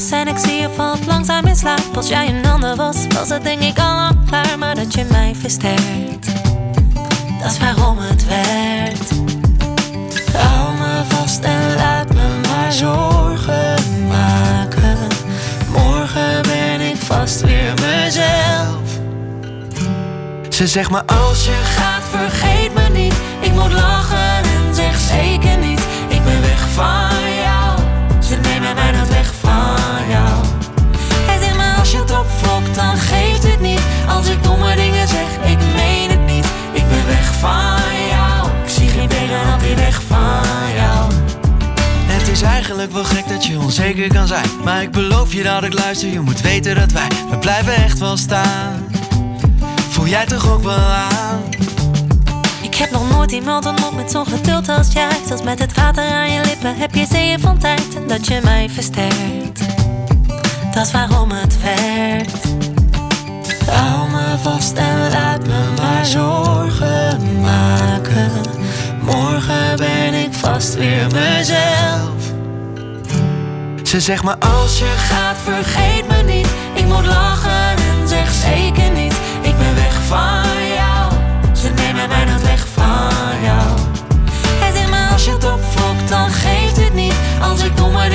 s'nachts en ik zie je valt langzaam in slaap. Als jij een ander was, was het denk ik al lang klaar. Maar dat je mij versterkt, dat is waarom het werkt. Hou me vast en laat me maar zorgen maken. Morgen ben ik vast weer mezelf. Ze zegt maar als je gaat, vergeet me niet. Ik moet lachen en zeg zeker niet. Ik ben weg van jou. Ze nemen mij nooit weg het opvlokt, dan geeft het niet. Als ik domme dingen zeg, ik meen het niet. Ik ben weg van jou. Ik zie geen tegenhand weer weg van jou. Het is eigenlijk wel gek dat je onzeker kan zijn. Maar ik beloof je dat ik luister, je moet weten dat wij, we blijven echt wel staan. Voel jij toch ook wel aan? Ik heb nog nooit iemand ontmoet met zo'n geduld als jij. Zelfs met het water aan je lippen heb je zeeën van tijd. En dat je mij versterkt, dat is waarom het werkt. Hou me vast en laat me maar zorgen maken. Morgen ben ik vast weer mezelf. Ze zegt maar als je gaat, vergeet me niet. Ik moet lachen en zeg zeker niet. Ik ben weg van jou. Ze nemen mij nooit weg van jou. Hij zegt maar als je het opvlokt, dan geeft het niet. Als ik domme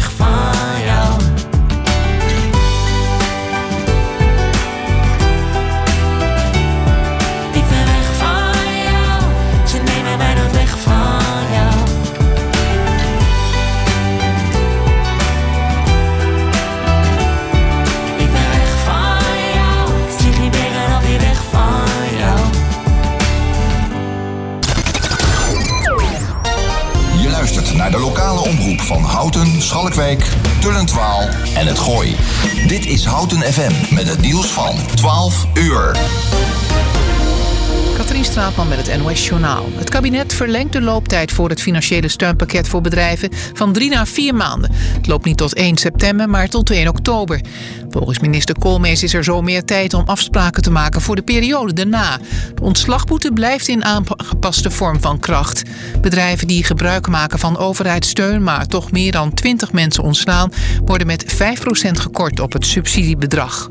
weg van van Houten, Schalkwijk, Tullentwaal en het Gooi. Dit is Houten FM met het nieuws van 12 uur. Katrien Straatman met het NOS Journaal. Het kabinet verlengt de looptijd voor het financiële steunpakket voor bedrijven van drie naar vier maanden. Het loopt niet tot 1 september, maar tot 1 oktober. Volgens minister Koolmees is er zo meer tijd om afspraken te maken voor de periode daarna. De ontslagboete blijft in aangepaste vorm van kracht. Bedrijven die gebruik maken van overheidssteun, maar toch meer dan 20 mensen ontslaan, worden met 5% gekort op het subsidiebedrag.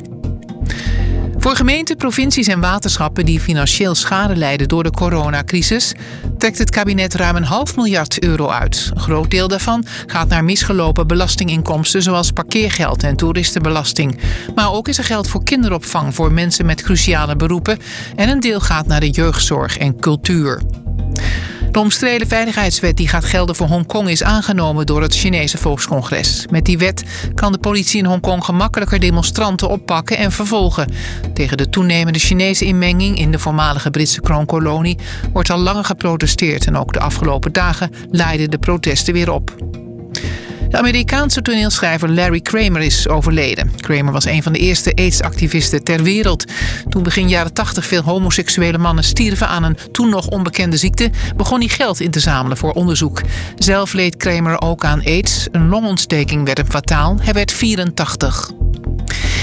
Voor gemeenten, provincies en waterschappen die financieel schade lijden door de coronacrisis, trekt het kabinet ruim een half miljard euro uit. Een groot deel daarvan gaat naar misgelopen belastinginkomsten zoals parkeergeld en toeristenbelasting. Maar ook is er geld voor kinderopvang voor mensen met cruciale beroepen en een deel gaat naar de jeugdzorg en cultuur. De omstreden veiligheidswet die gaat gelden voor Hongkong is aangenomen door het Chinese Volkscongres. Met die wet kan de politie in Hongkong gemakkelijker demonstranten oppakken en vervolgen. Tegen de toenemende Chinese inmenging in de voormalige Britse kroonkolonie wordt al langer geprotesteerd en ook de afgelopen dagen leidden de protesten weer op. De Amerikaanse toneelschrijver Larry Kramer is overleden. Kramer was een van de eerste AIDS-activisten ter wereld. Toen begin jaren 80 veel homoseksuele mannen stierven aan een toen nog onbekende ziekte, begon hij geld in te zamelen voor onderzoek. Zelf leed Kramer ook aan AIDS. Een longontsteking werd hem fataal. Hij werd 84.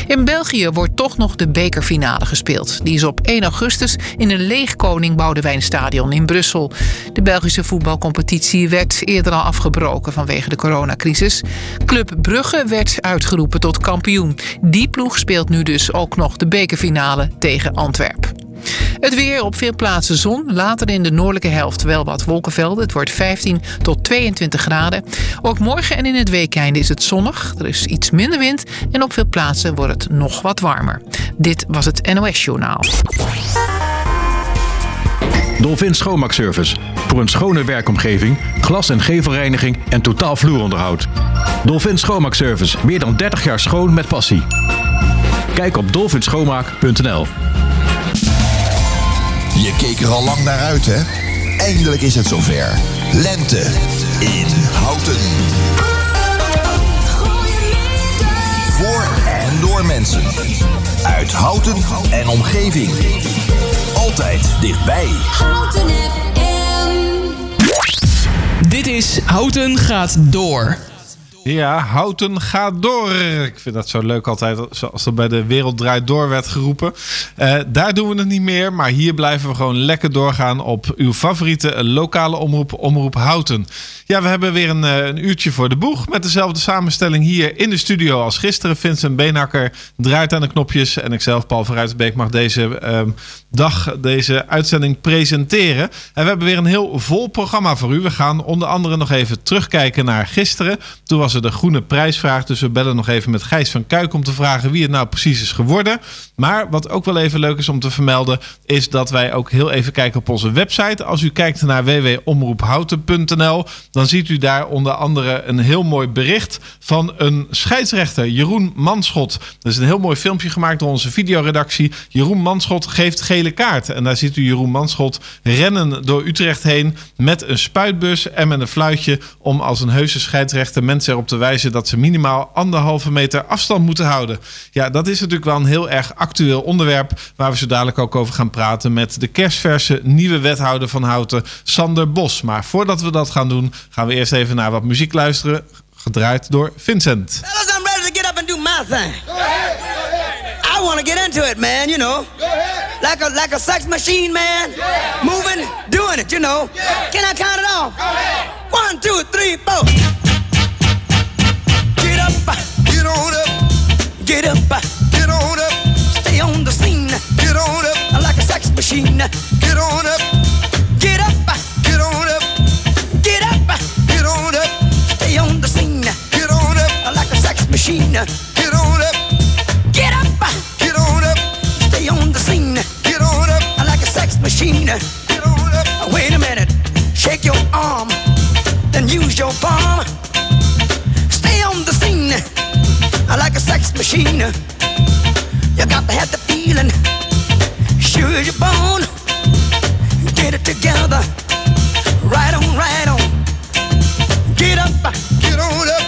In België wordt toch nog de bekerfinale gespeeld. Die is op 1 augustus in een leeg Koning Boudewijnstadion in Brussel. De Belgische voetbalcompetitie werd eerder al afgebroken vanwege de coronacrisis. Club Brugge werd uitgeroepen tot kampioen. Die ploeg speelt nu dus ook nog de bekerfinale tegen Antwerpen. Het weer op veel plaatsen zon. Later in de noordelijke helft wel wat wolkenvelden. Het wordt 15 tot 22 graden. Ook morgen en in het weekende is het zonnig. Er is iets minder wind. En op veel plaatsen wordt het nog wat warmer. Dit was het NOS Journaal. Dolphin Schoonmaakservice. Voor een schone werkomgeving, glas- en gevelreiniging en totaal vloeronderhoud. Dolphin Schoonmaakservice. Meer dan 30 jaar schoon met passie. Kijk op dolphinschoonmaak.nl Je keek er al lang naar uit, hè? Eindelijk is het zover. Lente in Houten. Voor en door mensen. Uit Houten en omgeving. Altijd dichtbij. Houten FM. Dit is Houten gaat door. Ja, Houten gaat door. Ik vind dat zo leuk altijd, zoals er bij de Wereld Draait Door werd geroepen. Uh, daar doen we het niet meer, maar hier blijven we gewoon lekker doorgaan op uw favoriete lokale omroep, Omroep Houten. Ja, we hebben weer een, eh, een, uurtje voor de boeg met dezelfde samenstelling hier in de studio als gisteren. Vincent Beenakker draait aan de knopjes en ikzelf, Paul van Ruitenbeek, mag deze um, dag, deze uitzending presenteren. En we hebben weer een heel vol programma voor u. We gaan onder andere nog even terugkijken naar gisteren. Toen was de groene prijsvraag, dus we bellen nog even met Gijs van Kuik om te vragen wie het nou precies is geworden. Maar wat ook wel even leuk is om te vermelden, is dat wij ook heel even kijken op onze website. Als u kijkt naar www.omroephouten.nl, dan ziet u daar onder andere een heel mooi bericht van een scheidsrechter, Jeroen Manschot. Dat is een heel mooi filmpje gemaakt door onze videoredactie. Jeroen Manschot geeft gele kaart. En daar ziet u Jeroen Manschot rennen door Utrecht heen met een spuitbus en met een fluitje om als een heuse scheidsrechter mensen erop te wijzen dat ze minimaal anderhalve meter afstand moeten houden. Ja, dat is natuurlijk wel een heel erg actueel onderwerp waar we zo dadelijk ook over gaan praten met de kerstverse nieuwe wethouder van Houten, Sander Bos. Maar voordat we dat gaan doen, gaan we eerst even naar wat muziek luisteren, gedraaid door Vincent. Fellas, I'm ready to get up and do my thing. I want to get into it, man, you know. Like a like a sex machine, man. Moving, doing it, you know. Can I count it off? One, two, three, four. Get on up. Get up, get on up. Stay on the scene. Get on up. Like a sex machine. Get on up. Get up, get on up. Get up, get on up. Stay on the scene. Get on up. Like a sex machine. Get on up. Get up, get on up. Stay on the scene. Get on up. Like a sex machine. Get on up. Wait a minute. Shake your arm. Then use your palm. Like a sex machine. You got to have the feeling. Sure you're born. Get it together. Right on, right on. Get up, get on up.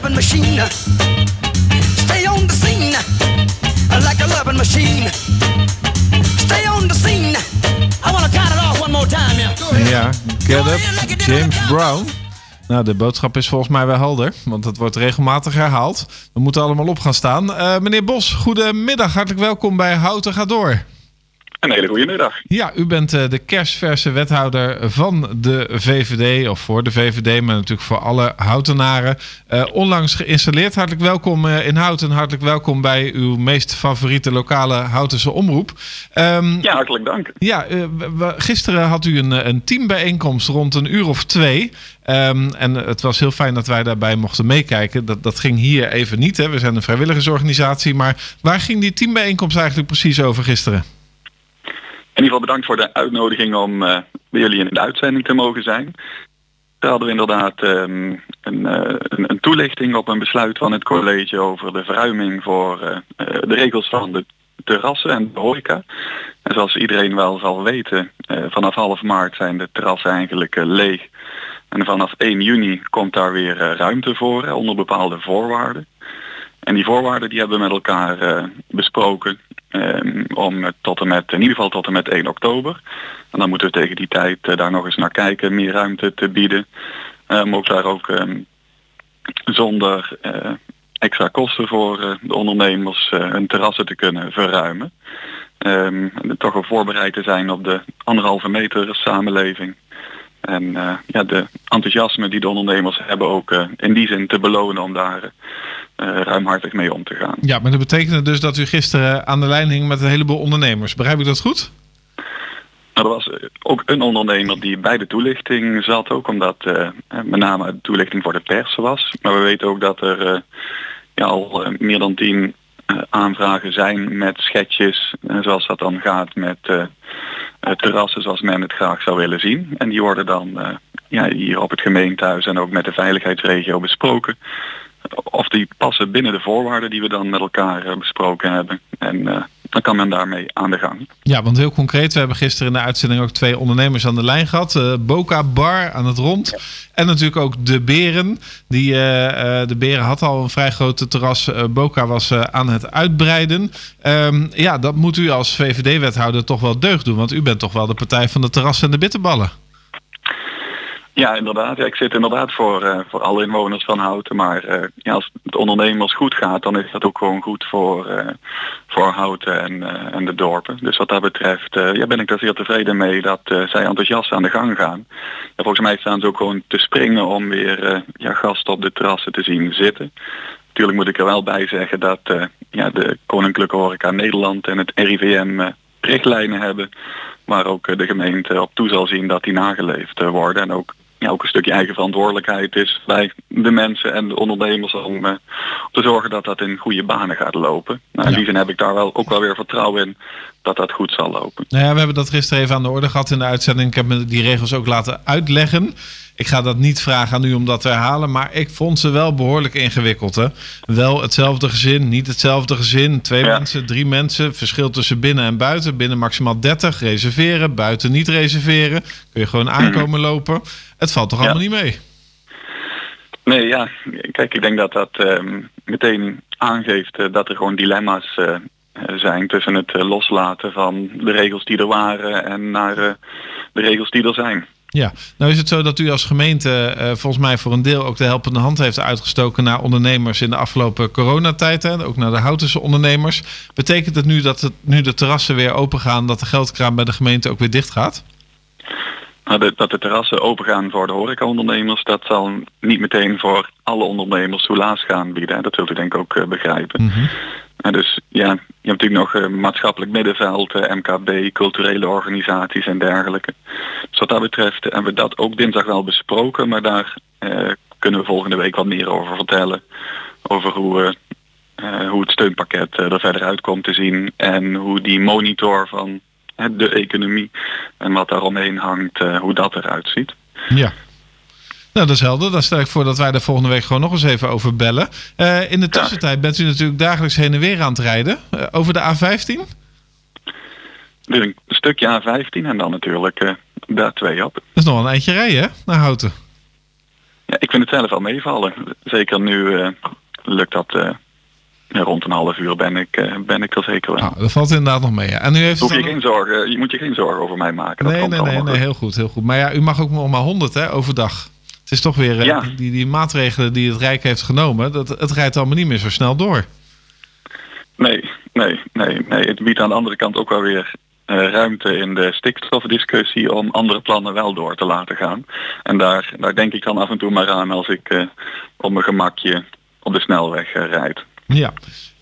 Loving machine. Stay on the scene like a loving machine. Stay on the scene. I want to count it off one more time, yeah. Ja, Get Up, James Brown. Nou, de boodschap is volgens mij wel helder, want het wordt regelmatig herhaald. We moeten allemaal op gaan staan. Eh, meneer Bos, goedemiddag. Hartelijk welkom bij Houten Ga Door. Een hele goede middag. Ja, u bent eh, de kerstverse wethouder van de VVD, of voor de VVD, maar natuurlijk voor alle Houtenaren. Eh, onlangs geïnstalleerd. Hartelijk welkom eh, in Houten. Hartelijk welkom bij uw meest favoriete lokale Houtense omroep. Ehm, Ja, hartelijk dank. ja, we- gisteren had u een, een teambijeenkomst rond een uur of twee. Ehm, en het was heel fijn dat wij daarbij mochten meekijken. Dat, dat ging hier even niet. Hè. We zijn een vrijwilligersorganisatie. Maar waar ging die teambijeenkomst eigenlijk precies over gisteren? In ieder geval bedankt voor de uitnodiging om eh, bij jullie in de uitzending te mogen zijn. Daar hadden we inderdaad ehm, een, eh, een, een toelichting op een besluit van het college over de verruiming voor eh, de regels van de terrassen en de horeca. En zoals iedereen wel zal weten, vanaf half maart zijn de terrassen eigenlijk leeg. En vanaf 1 juni komt daar weer ruimte voor onder bepaalde voorwaarden. En die voorwaarden die hebben we met elkaar eh, besproken ehm, om eh, tot en met, in ieder geval tot en met 1 oktober. En dan moeten we tegen die tijd eh, daar nog eens naar kijken, meer ruimte te bieden. Um, ook daar ook ehm, zonder eh, extra kosten voor eh, de ondernemers eh, hun terrassen te kunnen verruimen. Ehm, en toch ook voorbereid te zijn op de anderhalve meter samenleving. En eh, ja, de enthousiasme die de ondernemers hebben ook eh, in die zin te belonen om daar eh, ruimhartig mee om te gaan. Ja, maar dat betekende dus dat u gisteren aan de lijn hing met een heleboel ondernemers. Begrijp ik dat goed? Nou, er was eh, ook een ondernemer die bij de toelichting zat, ook omdat eh, eh, met name de toelichting voor de pers was. Maar we weten ook dat er eh, ja, al eh, meer dan tien eh, aanvragen zijn met schetsjes, eh, zoals dat dan gaat met eh, eh, terrassen zoals men het graag zou willen zien. En die worden dan eh, ja, hier op het gemeentehuis en ook met de veiligheidsregio besproken. Of die passen binnen de voorwaarden die we dan met elkaar eh, besproken hebben. En eh, dan kan men daarmee aan de gang. Ja, want heel concreet, we hebben gisteren in de uitzending ook twee ondernemers aan de lijn gehad. Eh, Boca Bar aan het rond. En natuurlijk ook De Beren. Die, de Beren had al een vrij grote terras. Eh, Boca was aan het uitbreiden. Ehm, ja, dat moet u als VVD-wethouder toch wel deugd doen. Want u bent toch wel de partij van de terrassen en de bitterballen. Ja, inderdaad. Ja, ik zit inderdaad voor, eh, voor alle inwoners van Houten. Maar eh, ja, als het ondernemers goed gaat, dan is dat ook gewoon goed voor, eh, voor Houten en, en de dorpen. Dus wat dat betreft ja, ben ik daar zeer tevreden mee dat zij enthousiast aan de gang gaan. Volgens mij staan ze ook gewoon te springen om weer ja, gasten op de terrassen te zien zitten. Natuurlijk moet ik er wel bij zeggen dat ja, de Koninklijke Horeca Nederland en het RIVM richtlijnen hebben waar ook de gemeente op toe zal zien dat die nageleefd worden. En ook, ja, ook een stukje eigen verantwoordelijkheid is bij de mensen en de ondernemers om eh, te zorgen dat dat in goede banen gaat lopen. Nou, in Ja. die zin heb ik daar wel ook wel weer vertrouwen in dat dat goed zal lopen. Nou ja, we hebben dat gisteren even aan de orde gehad in de uitzending. Ik heb me die regels ook laten uitleggen. Ik ga dat niet vragen aan u om dat te herhalen, maar ik vond ze wel behoorlijk ingewikkeld. Hè? Wel hetzelfde gezin, niet hetzelfde gezin. Twee Ja. mensen, drie mensen. Verschil tussen binnen en buiten. Binnen maximaal 30. Reserveren, buiten niet reserveren. Kun je gewoon aankomen lopen. Het valt toch Ja. allemaal niet mee? Nee, ja, kijk, ik denk dat dat ehm, meteen aangeeft eh, dat er gewoon dilemma's eh, zijn tussen het eh, loslaten van de regels die er waren en naar eh, de regels die er zijn. Ja, nou is het zo dat u als gemeente eh, volgens mij voor een deel ook de helpende hand heeft uitgestoken naar ondernemers in de afgelopen coronatijd. Hè, ook naar de Houtense ondernemers. Betekent het nu dat het, nu de terrassen weer open gaan, dat de geldkraan bij de gemeente ook weer dicht gaat? Nou, de- dat de terrassen open gaan voor de horecaondernemers, dat zal niet meteen voor alle ondernemers soelaas gaan bieden. hè. Dat zult u denk ik ook eh, begrijpen. Dus ja, je hebt natuurlijk nog eh, maatschappelijk middenveld, eh, MKB, culturele organisaties en dergelijke. Dus wat dat betreft hebben we dat ook dinsdag wel besproken, maar daar eh, kunnen we volgende week wat meer over vertellen. Over hoe, hoe het steunpakket er verder uit komt te zien en hoe die monitor van de economie en wat daaromheen hangt, hoe dat eruit ziet. Ja. Nou, dat is helder. Dan stel ik voor dat wij er volgende week gewoon nog eens even over bellen. Eh, in de tussentijd bent u natuurlijk dagelijks heen en weer aan het rijden. eh, over de A15. Dus een stukje A15 en dan natuurlijk eh daar twee op. Dat is nog een eindje rijden, hè? Naar Houten. Ja, ik vind het zelf wel meevallen. Zeker nu lukt dat rond een half uur ben ik, ben ik er zeker wel. Nou, dat valt inderdaad nog mee. Ja. En u heeft Hoef je, dan- geen zorgen, je moet je geen zorgen over mij maken. Dat Nee, nee, nee, nee, heel goed, heel goed. Maar ja, u mag ook nog maar 100 hè, overdag. Het is toch weer eh, Ja. die, die maatregelen die het Rijk heeft genomen. Dat, het rijdt allemaal niet meer zo snel door. Nee, nee, nee, nee. Het biedt aan de andere kant ook wel weer eh, ruimte in de stikstofdiscussie om andere plannen wel door te laten gaan. En daar, daar denk ik dan af en toe maar aan als ik eh, op mijn gemakje op de snelweg eh, rijd. Ja.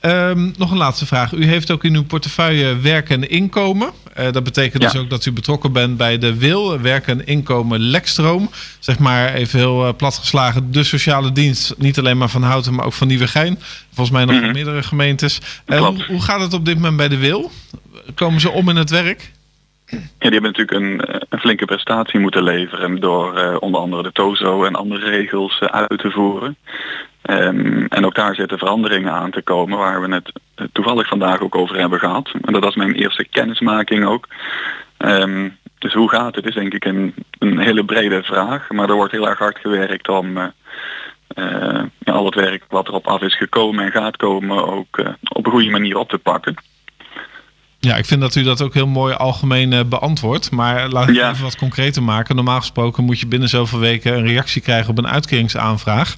Ehm, nog een laatste vraag. U heeft ook in uw portefeuille werk en inkomen. Eh, dat betekent dus ook dat u betrokken bent bij de WIL, werk en inkomen lekstroom. Zeg maar even heel eh, platgeslagen, de sociale dienst. Niet alleen maar van Houten, maar ook van Nieuwegein. Volgens mij nog van Mhm. meerdere gemeentes. Eh, hoe, hoe gaat het op dit moment bij de WIL? Komen ze om in het werk? Ja, die hebben natuurlijk een, een flinke prestatie moeten leveren door onder andere de TOZO en andere regels uit te voeren. Ehm, en ook daar zitten veranderingen aan te komen waar we het eh, toevallig vandaag ook over hebben gehad. En dat was mijn eerste kennismaking ook. Ehm, dus hoe gaat het is denk ik een, een, hele brede vraag. Maar er wordt heel erg hard gewerkt om uh, al het werk wat erop af is gekomen en gaat komen ook op een goede manier op te pakken. Ja, ik vind dat u dat ook heel mooi algemeen beantwoordt. Maar laat ik ja. even wat concreter maken. Normaal gesproken moet je binnen zoveel weken een reactie krijgen op een uitkeringsaanvraag.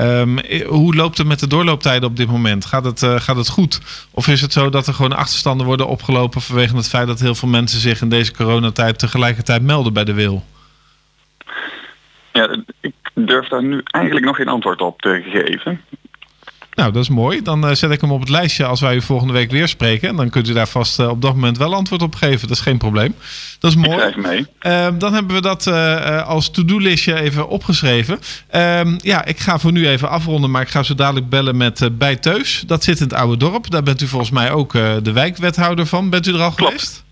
Um, hoe loopt het met de doorlooptijden op dit moment? Gaat het, uh, gaat het goed? Of is het zo dat er gewoon achterstanden worden opgelopen vanwege het feit dat heel veel mensen zich in deze coronatijd tegelijkertijd melden bij de wil? Ja, ik durf daar nu eigenlijk nog geen antwoord op te geven. Nou, dat is mooi. Dan uh, zet ik hem op het lijstje als wij u volgende week weer spreken. En dan kunt u daar vast uh, op dat moment wel antwoord op geven. Dat is geen probleem. Dat is mooi. Ik mee. Uh, dan hebben we dat uh, als to-do-listje even opgeschreven. Ehm, ja, ik ga voor nu even afronden, maar ik ga zo dadelijk bellen met Bij Teus. Dat zit in het oude dorp. Daar bent u volgens mij ook de wijkwethouder van. Bent u er al Klopt. geweest?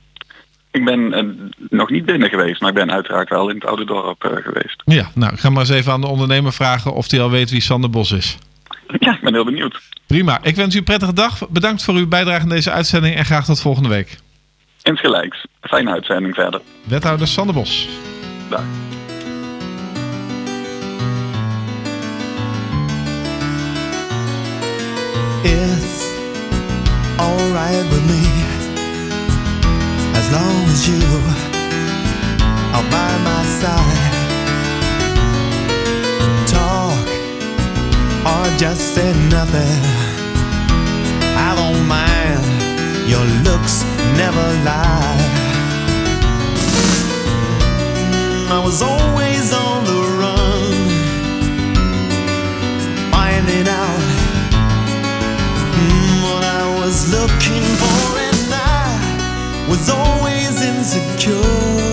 Ik ben nog niet binnen geweest, maar ik ben uiteraard wel in het oude dorp geweest. Ja, nou, ik ga maar eens even aan de ondernemer vragen of hij al weet wie Sander Bos is. Ja, ik ben heel benieuwd. Prima. Ik wens u een prettige dag. Bedankt voor uw bijdrage aan deze uitzending en graag tot volgende week. Insgelijks. Fijne uitzending verder. Wethouder Sander Bos. Dag. It's alright with me As long as you are by my side just say nothing. I don't mind, your looks never lie. I was always on the run, finding out mm, what I was looking for, and I was always insecure.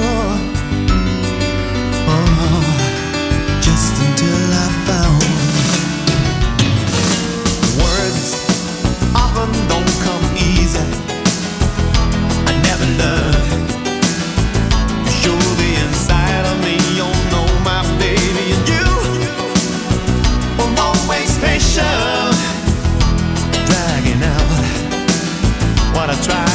Try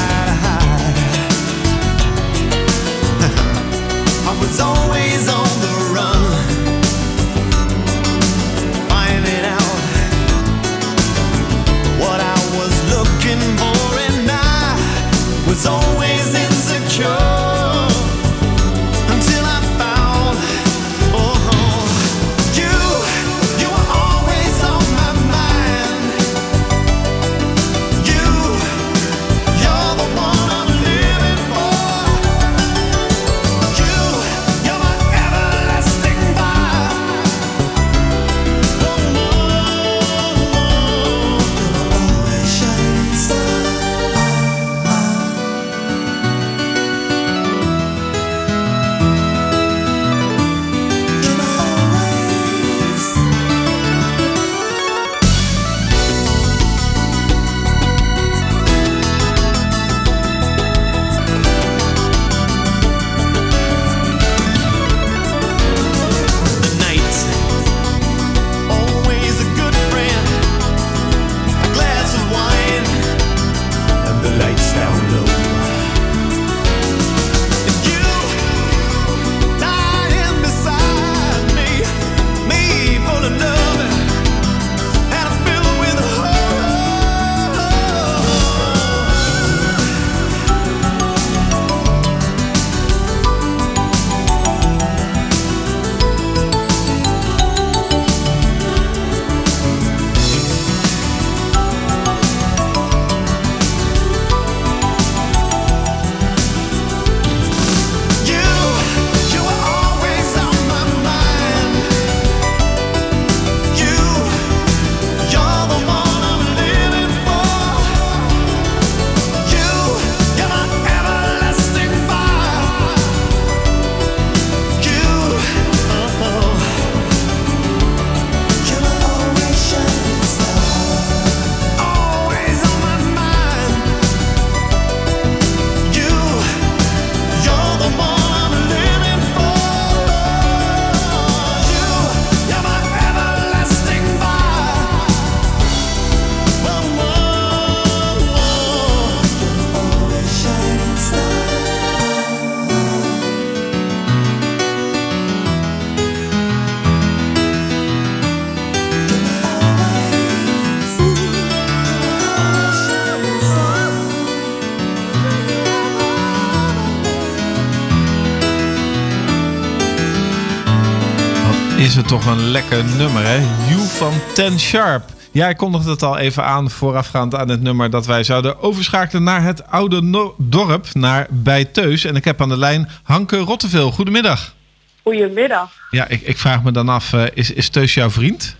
is het toch een lekker nummer, hè? You van Ten Sharp. Ja, ik kondigde het al even aan voorafgaand aan het nummer dat wij zouden overschakelen naar het oude no- dorp, naar Bijteus. En ik heb aan de lijn Hanke Rotteveel. Goedemiddag. Goedemiddag. Ja, ik, ik vraag me dan af, eh, is, is Teus jouw vriend?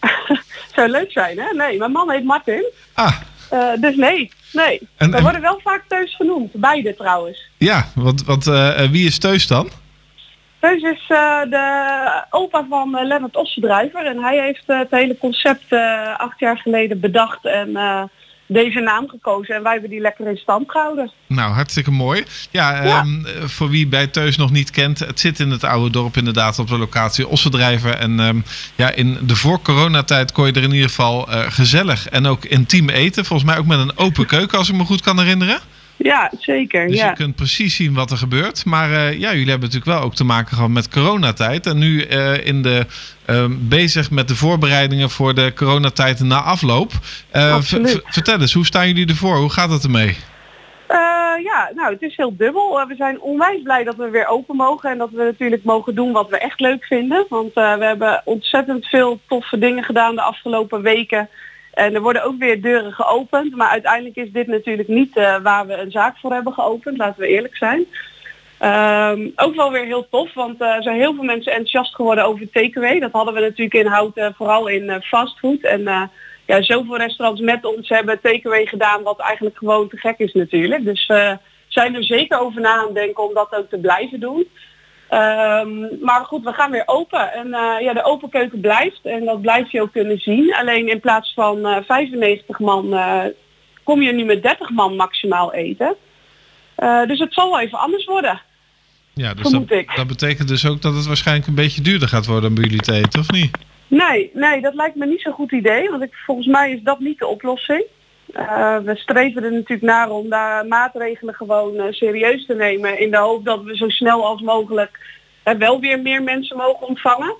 Zou leuk zijn, hè? Nee, mijn man heet Martin. Ah, Eh, dus nee, nee. En- We en- worden wel vaak Teus genoemd. Beide trouwens. ja, want, want eh, wie is Teus dan? Teus is eh, de opa van eh, Lennart Ossendrijver. En hij heeft eh, het hele concept acht jaar geleden bedacht en deze naam gekozen. En wij hebben die lekker in stand gehouden. Nou, hartstikke mooi. Ja, ehm, eh, voor wie bij Teus nog niet kent, het zit in het oude dorp inderdaad op de locatie Ossendrijver. En ehm, ja, in de voor-coronatijd kon je er in ieder geval gezellig en ook intiem eten. Volgens mij ook met een open keuken, als ik me goed kan herinneren. Ja, zeker. Dus ja. je kunt precies zien wat er gebeurt. Maar eh, ja, jullie hebben natuurlijk wel ook te maken gehad met coronatijd. En nu eh, in de, ehm, bezig met de voorbereidingen voor de coronatijd na afloop. Eh, vertel eens, hoe staan jullie ervoor? Hoe gaat het ermee? Ja, nou, het is heel dubbel. We zijn onwijs blij dat we weer open mogen en dat we natuurlijk mogen doen wat we echt leuk vinden. Want we hebben ontzettend veel toffe dingen gedaan de afgelopen weken. En er worden ook weer deuren geopend. Maar uiteindelijk is dit natuurlijk niet eh, waar we een zaak voor hebben geopend, laten we eerlijk zijn. Ehm, ook wel weer heel tof, want eh, er zijn heel veel mensen enthousiast geworden over takeaway. Dat hadden we natuurlijk in Houten, vooral in eh, fastfood. En eh, ja, zoveel restaurants met ons hebben takeaway gedaan, wat eigenlijk gewoon te gek is natuurlijk. Dus we zijn er zeker over na aan denken om dat ook te blijven doen. Ehm, maar goed, we gaan weer open. En eh, ja, de open keuken blijft. En dat blijf je ook kunnen zien. Alleen in plaats van eh 95 man eh, kom je nu met 30 man maximaal eten. Eh, dus het zal wel even anders worden. Ja, dus dat, dat betekent dus ook dat het waarschijnlijk een beetje duurder gaat worden om bij jullie te eten, of niet? Nee, nee, dat lijkt me niet zo'n goed idee. Want ik, volgens mij is dat niet de oplossing. Eh, we streven er natuurlijk naar om daar maatregelen gewoon eh, serieus te nemen. In de hoop dat we zo snel als mogelijk eh, wel weer meer mensen mogen ontvangen.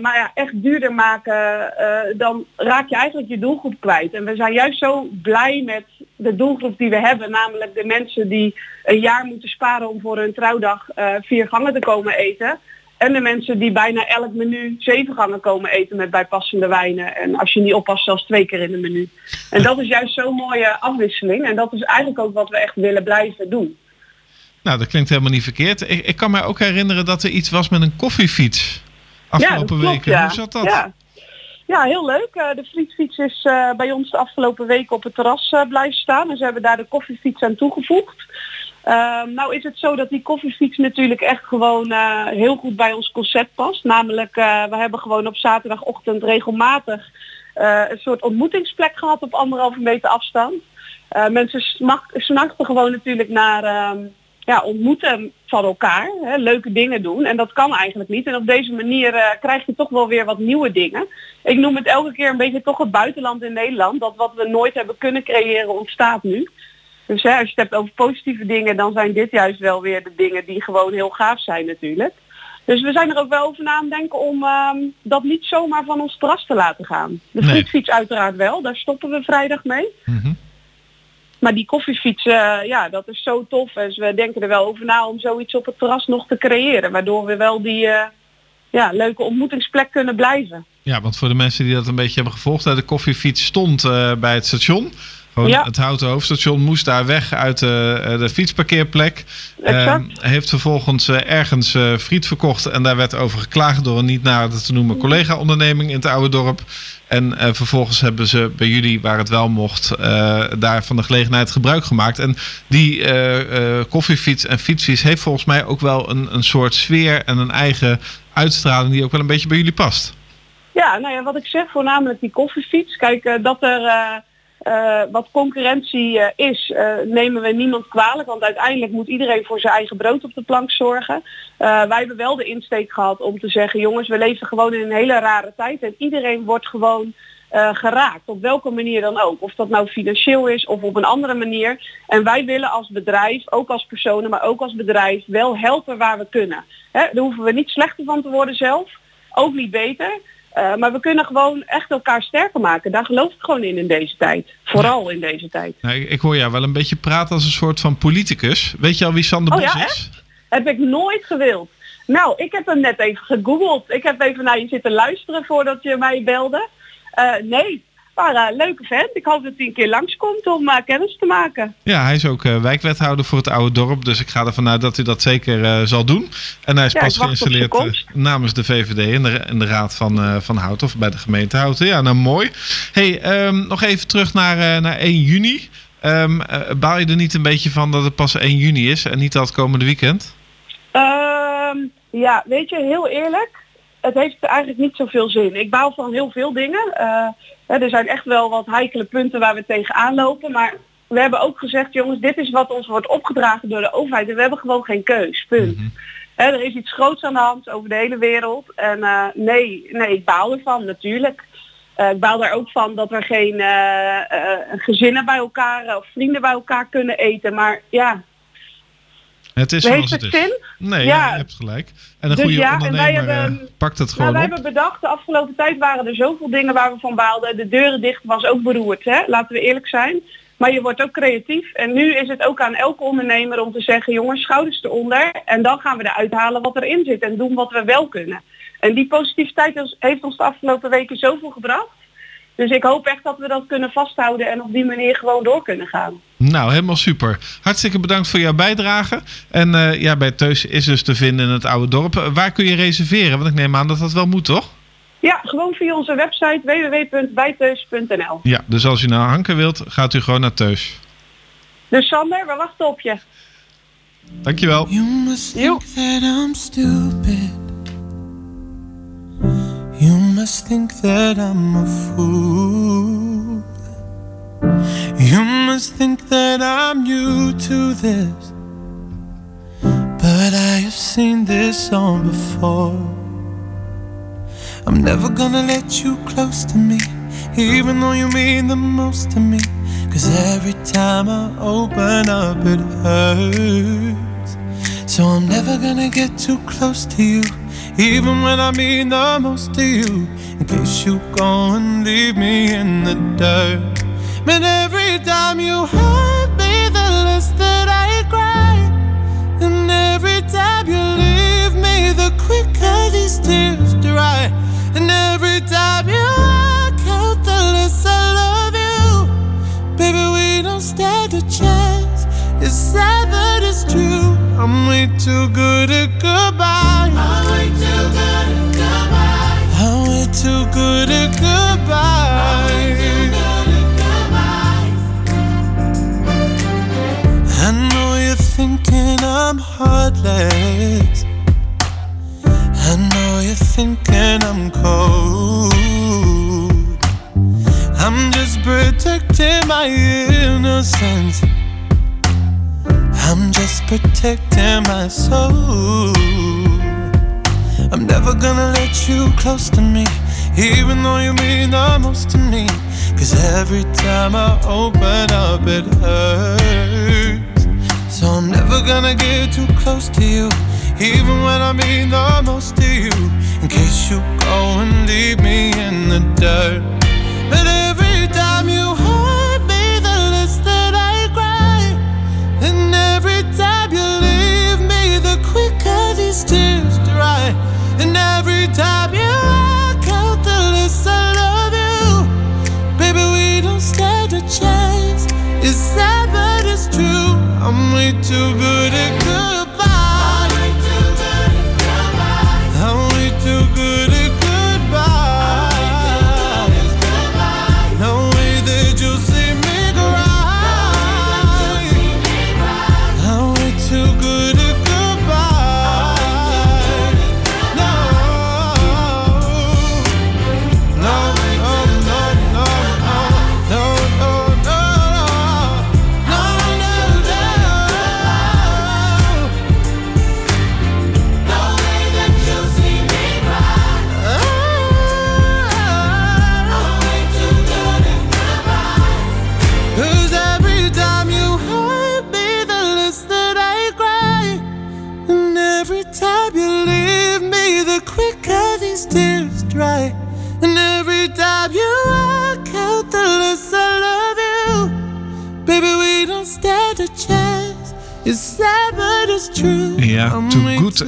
Maar ja, echt duurder maken, dan raak je eigenlijk je doelgroep kwijt. En we zijn juist zo blij met de doelgroep die we hebben. Namelijk de mensen die een jaar moeten sparen om voor hun trouwdag vier gangen te komen eten. En de mensen die bijna elk menu zeven gangen komen eten met bijpassende wijnen. En als je niet oppast zelfs twee keer in een menu. En dat is juist zo'n mooie afwisseling. En dat is eigenlijk ook wat we echt willen blijven doen. Nou, dat klinkt helemaal niet verkeerd. Ik, ik kan mij ook herinneren dat er iets was met een koffiefiets. Afgelopen ja, dat klopt, weken. ja. Hoe zat dat? Ja, ja heel leuk. Eh, de frietfiets is eh, bij ons de afgelopen weken op het terras eh, blijven staan. En ze hebben daar de koffiefiets aan toegevoegd. Ehm, nou is het zo dat die koffiefiets natuurlijk echt gewoon eh, heel goed bij ons concept past. Namelijk, eh, we hebben gewoon op zaterdagochtend regelmatig eh, een soort ontmoetingsplek gehad op anderhalve meter afstand. Mensen smachten gewoon natuurlijk naar ehm, ja, ontmoeten van elkaar, hè, leuke dingen doen. En dat kan eigenlijk niet. En op deze manier krijg je toch wel weer wat nieuwe dingen. Ik noem het elke keer een beetje toch het buitenland in Nederland. Dat wat we nooit hebben kunnen creëren ontstaat nu. Dus hè, als je het hebt over positieve dingen, dan zijn dit juist wel weer de dingen die gewoon heel gaaf zijn natuurlijk. Dus we zijn er ook wel over na aan denken om ehm, dat niet zomaar van ons terras te laten gaan. De Nee. frietfiets uiteraard wel, daar stoppen we vrijdag mee. Mhm. Maar die koffiefiets, eh, ja, dat is zo tof. En we denken er wel over na om zoiets op het terras nog te creëren. Waardoor we wel die eh, ja, leuke ontmoetingsplek kunnen blijven. Ja, want voor de mensen die dat een beetje hebben gevolgd, hè, de koffiefiets stond eh, bij het station. Gewoon Ja. Het houten hoofdstation moest daar weg uit de, eh, de fietsparkeerplek. Exact. Eh, heeft vervolgens eh, ergens eh, friet verkocht en daar werd over geklaagd door een niet nader te noemen collega-onderneming in het oude dorp. En vervolgens hebben ze bij jullie, waar het wel mocht, daar van de gelegenheid gebruik gemaakt. En die koffiefiets en fietsfiets heeft volgens mij ook wel een, een soort sfeer en een eigen uitstraling die ook wel een beetje bij jullie past. Ja, nou ja, wat ik zeg, voornamelijk die koffiefiets. Kijk, dat er eh, wat concurrentie eh, is, eh, nemen we niemand kwalijk. Want uiteindelijk moet iedereen voor zijn eigen brood op de plank zorgen. Wij hebben wel de insteek gehad om te zeggen, jongens, we leven gewoon in een hele rare tijd. En iedereen wordt gewoon geraakt, op welke manier dan ook. Of dat nou financieel is of op een andere manier. En wij willen als bedrijf, ook als personen, maar ook als bedrijf, wel helpen waar we kunnen. Hè, daar hoeven we niet slechter van te worden zelf, ook niet beter. Uh, maar we kunnen gewoon echt elkaar sterker maken. Daar geloof ik gewoon in in deze tijd. Vooral in deze tijd. Nou, ik, ik, hoor jou wel een beetje praten als een soort van politicus. Weet je al wie Sander oh, Bos ja, is? Heb ik nooit gewild. Nou, ik heb hem net even gegoogeld. Ik heb even naar je zitten luisteren voordat je mij belde. Eh, nee, maar uh, leuke vent. Ik hoop dat hij een keer langskomt om uh, kennis te maken. Ja, hij is ook uh, wijkwethouder voor het oude dorp. Dus ik ga ervan uit dat hij dat zeker zal doen. En hij is Ja, pas geïnstalleerd namens de VVD in de, in de raad van, van Houten. Of bij de gemeente Houten. Ja, nou mooi. hey, ehm, nog even terug naar, naar 1 juni. Eh, baal je er niet een beetje van dat het pas 1 juni is en niet het komende weekend? Ehm, ja, weet je, heel eerlijk. Het heeft eigenlijk niet zoveel zin. Ik baal van heel veel dingen. Eh, er zijn echt wel wat heikele punten waar we tegenaan lopen. Maar we hebben ook gezegd, jongens, dit is wat ons wordt opgedragen door de overheid. En we hebben gewoon geen keus. Punt. Hè, er is iets groots aan de hand over de hele wereld. En eh, nee, nee, ik baal ervan, natuurlijk. Eh, ik baal daar ook van dat er geen eh, gezinnen bij elkaar of vrienden bij elkaar kunnen eten. Maar ja, Het is heeft zoals het het is. zin? Nee, Ja. je hebt gelijk. En een Dus goede ja, en wij ondernemer hebben- eh, pakt het Nou, gewoon wij op. hebben bedacht, de afgelopen tijd waren er zoveel dingen waar we van baalden. De deuren dicht was ook beroerd, hè? laten we eerlijk zijn. Maar je wordt ook creatief. En nu is het ook aan elke ondernemer om te zeggen, jongens, schouders eronder. En dan gaan we eruit halen wat erin zit en doen wat we wel kunnen. En die positiviteit heeft ons de afgelopen weken zoveel gebracht. Dus ik hoop echt dat we dat kunnen vasthouden en op die manier gewoon door kunnen gaan. Nou, helemaal super. Hartstikke bedankt voor jouw bijdrage. En eh, ja, bij Teus is dus te vinden in het oude dorp. Eh, Waar kun je reserveren? Want ik neem aan dat dat wel moet, toch? Ja, gewoon via onze website www.bijteus.nl. Ja, dus als u naar Hanken wilt, gaat u gewoon naar Teus. Dus Sander, we wachten op je. Dankjewel. You must think that I'm stupid. Must think that I'm a fool. You must think that I'm new to this. But I have seen this song before. I'm never gonna let you close to me, even though you mean the most to me. Cause every time I open up, it hurts. So I'm never gonna get too close to you, even when I mean the most to you. In case you go and leave me in the dirt. But every time you hurt me, the less that I cry. And every time you leave me, the quicker these tears dry. And every I'm way too good at goodbye. I'm way too good at goodbye. I'm way too good at goodbye. I know you're thinking I'm heartless. I know you're thinking I'm cold. I'm just protecting my innocence. I'm just protecting my soul. I'm never gonna let you close to me, even though you mean the most to me. Cause every time I open up, it hurts. So I'm never gonna get too close to you, even when I mean the most to you. In case you go and leave me in the dirt. But only too good at good.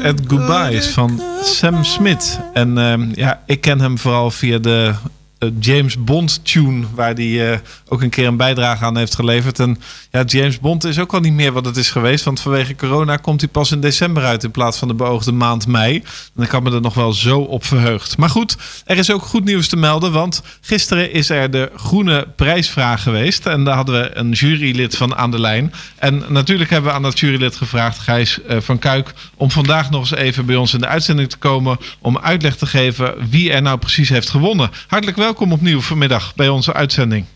Too Good at Goodbyes van Sam Smith. En ehm, ja, ik ken hem vooral via de James Bond tune, waar hij eh, ook een keer een bijdrage aan heeft geleverd. En ja, James Bond is ook al niet meer wat het is geweest, want vanwege corona komt hij pas in december uit in plaats van de beoogde maand mei. En ik had me er nog wel zo op verheugd. Maar goed, er is ook goed nieuws te melden, want gisteren is er de Groene Prijsvraag geweest. En daar hadden we een jurylid van aan de lijn. En natuurlijk hebben we aan dat jurylid gevraagd, Gijs eh, van Kuik, om vandaag nog eens even bij ons in de uitzending te komen om uitleg te geven wie er nou precies heeft gewonnen. Hartelijk welkom opnieuw vanmiddag bij onze uitzending.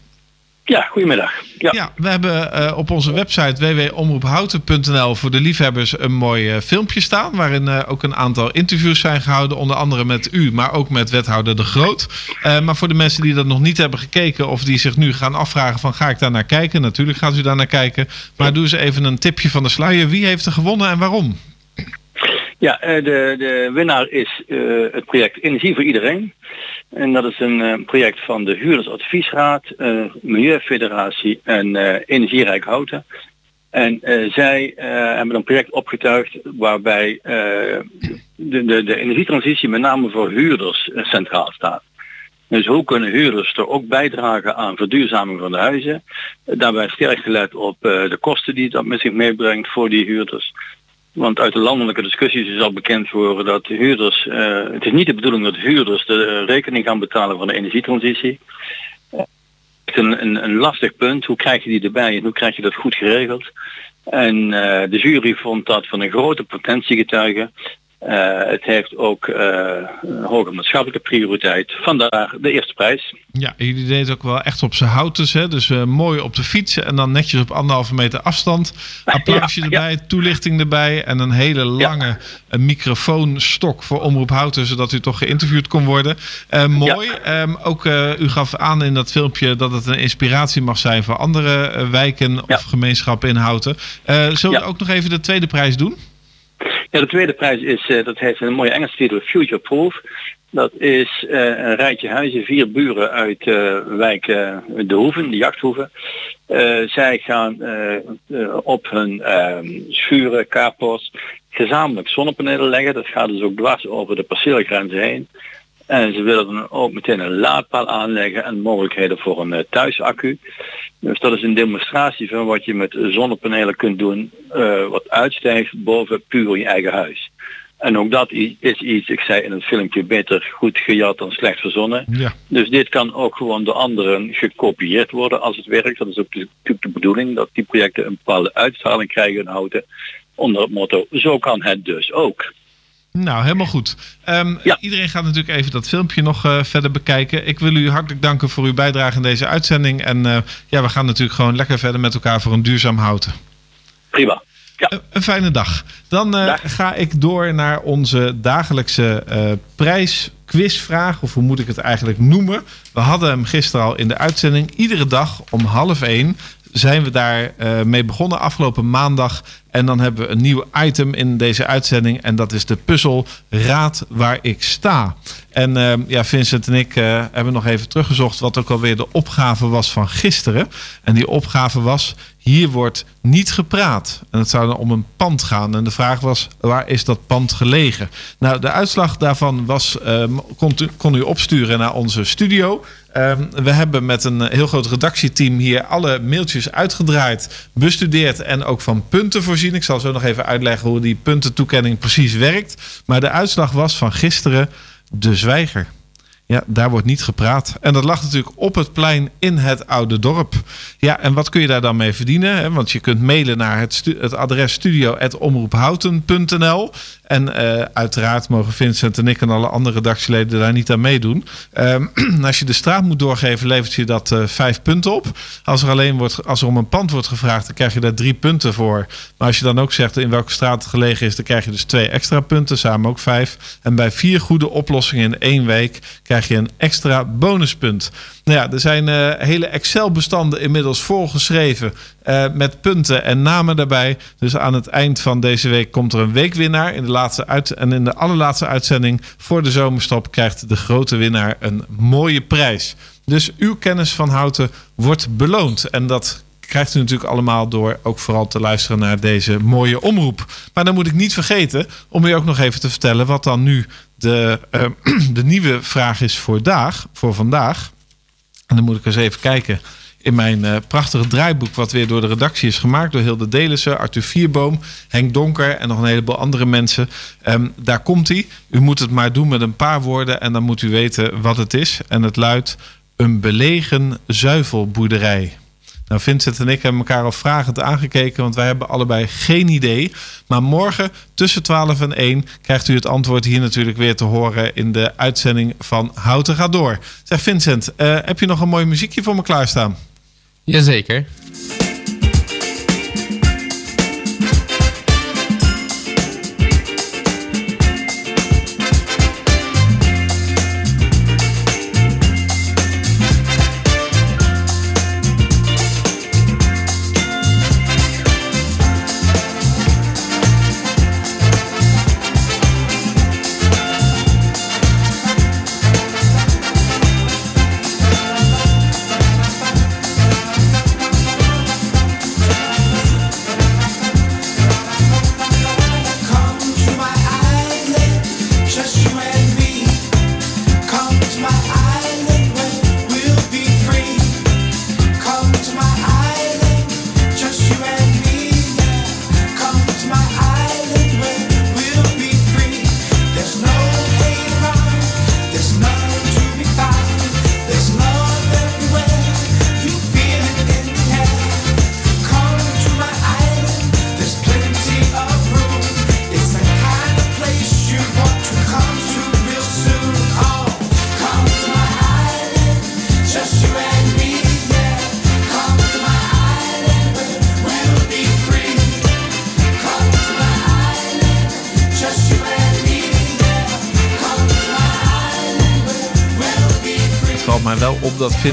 Ja, goedemiddag. Ja, Ja, we hebben eh, op onze website www.omroephouten.nl voor de liefhebbers een mooi eh, filmpje staan. Waarin eh, ook een aantal interviews zijn gehouden. Onder andere met u, maar ook met wethouder De Groot. Maar voor de mensen die dat nog niet hebben gekeken of die zich nu gaan afvragen van ga ik daar naar kijken? Natuurlijk gaat u daar naar kijken. Maar doe eens even een tipje van de sluier. Wie heeft er gewonnen en waarom? ja de, de winnaar is het project Energie voor Iedereen. En dat is een eh, project van de Huurdersadviesraad, eh, Milieufederatie en eh, Energierijk Houten. En zij hebben een project opgetuigd waarbij de, de, de energietransitie met name voor huurders centraal staat. Dus hoe kunnen huurders er ook bijdragen aan verduurzaming van de huizen? Daarbij sterk gelet op de kosten die dat met zich meebrengt voor die huurders. Want uit de landelijke discussies is al bekend geworden dat de huurders, eh, het is niet de bedoeling dat huurders de rekening gaan betalen van de energietransitie. Eh, Het is een, een, een lastig punt. Hoe krijg je die erbij en hoe krijg je dat goed geregeld? En eh, de jury vond dat van een grote potentie Eh, het heeft ook eh, een hoge maatschappelijke prioriteit. Vandaar de eerste prijs. Ja, jullie deden ook wel echt op z'n houtens. Hè? Dus eh, mooi op de fiets en dan netjes op anderhalve meter afstand. Applausje Ja, erbij, toelichting erbij en een hele lange microfoonstok voor Omroep Houten, zodat u toch geïnterviewd kon worden. Mooi. Ehm, ook uh, u gaf aan in dat filmpje dat het een inspiratie mag zijn voor andere uh, wijken of gemeenschappen in Houten. Uh, zullen we ook nog even de tweede prijs doen? Ja, de tweede prijs is, uh, dat heeft een mooie Engelse titel, Future Proof. Dat is uh, een rijtje huizen, vier buren uit uh, wijk De Hoeven, de jachthoeven. zij gaan op hun ehm, schuren, carports, gezamenlijk zonnepanelen leggen. Dat gaat dus ook dwars over de perceelgrenzen heen. En ze willen dan ook meteen een laadpaal aanleggen en mogelijkheden voor een uh, thuisaccu. Dus dat is een demonstratie van wat je met zonnepanelen kunt doen, uh, wat uitstijgt boven puur je eigen huis. En ook dat is iets, ik zei in het filmpje, beter goed gejat dan slecht verzonnen. Ja. Dus dit kan ook gewoon door anderen gekopieerd worden als het werkt. Dat is ook natuurlijk de bedoeling, dat die projecten een bepaalde uitstraling krijgen en houden. Onder het motto, zo kan het dus ook. Nou, helemaal goed. Um, ja. Iedereen gaat natuurlijk even dat filmpje nog uh, verder bekijken. Ik wil u hartelijk danken voor uw bijdrage in deze uitzending. En uh, ja, we gaan natuurlijk gewoon lekker verder met elkaar voor een duurzaam houten. Prima. Ja. Uh, een fijne dag. Dan ga ik door naar onze dagelijkse prijsquizvraag. Of hoe moet ik het eigenlijk noemen? We hadden hem gisteren al in de uitzending. Iedere dag om half één zijn we daar uh, mee begonnen afgelopen maandag. En dan hebben we een nieuw item in deze uitzending. En dat is de puzzel Raad waar ik sta. En uh, ja, Vincent en ik uh, hebben nog even teruggezocht wat ook alweer de opgave was van gisteren. En die opgave was, hier wordt niet gepraat. En het zou dan om een pand gaan. En de vraag was, waar is dat pand gelegen? Nou, de uitslag daarvan was, um, kon, kon u opsturen naar onze studio. Um, we hebben met een heel groot redactieteam hier alle mailtjes uitgedraaid, bestudeerd en ook van punten voorzien. Ik zal zo nog even uitleggen hoe die puntentoekenning precies werkt. Maar de uitslag was van gisteren de zwijger. Ja, daar wordt niet gepraat. En dat lag natuurlijk op het plein in het oude dorp. Ja, en wat kun je daar dan mee verdienen? Want je kunt mailen naar het adres studio.omroephouten.nl. En uh, uiteraard mogen Vincent en ik en alle andere redactieleden daar niet aan meedoen. Um, als je de straat moet doorgeven, levert je dat uh, vijf punten op. Als er alleen wordt, als er om een pand wordt gevraagd, dan krijg je daar drie punten voor. Maar als je dan ook zegt in welke straat het gelegen is, dan krijg je dus twee extra punten, samen ook vijf. En bij vier goede oplossingen in één week krijg je een extra bonuspunt. Nou ja, er zijn uh, hele Excel-bestanden inmiddels volgeschreven uh, met punten en namen daarbij. Dus aan het eind van deze week komt er een weekwinnaar. In de laatste uit en in de allerlaatste uitzending voor de zomerstop krijgt de grote winnaar een mooie prijs. Dus uw kennis van houten wordt beloond. En dat krijgt u natuurlijk allemaal door ook vooral te luisteren naar deze mooie omroep. Maar dan moet ik niet vergeten om u ook nog even te vertellen wat dan nu de, uh, de nieuwe vraag is voor, dag, voor vandaag. En dan moet ik eens even kijken in mijn uh, prachtige draaiboek, wat weer door de redactie is gemaakt door Hilde Delissen, Arthur Vierboom, Henk Donker en nog een heleboel andere mensen. Um, daar komt hij. U moet het maar doen met een paar woorden en dan moet u weten wat het is. En het luidt een belegen zuivelboerderij. Nou, Vincent en ik hebben elkaar al vragend aangekeken, want wij hebben allebei geen idee. Maar morgen tussen 12 en 1 krijgt u het antwoord hier natuurlijk weer te horen in de uitzending van Houten gaat door. Zeg Vincent, uh, heb je nog een mooi muziekje voor me klaarstaan? Jazeker.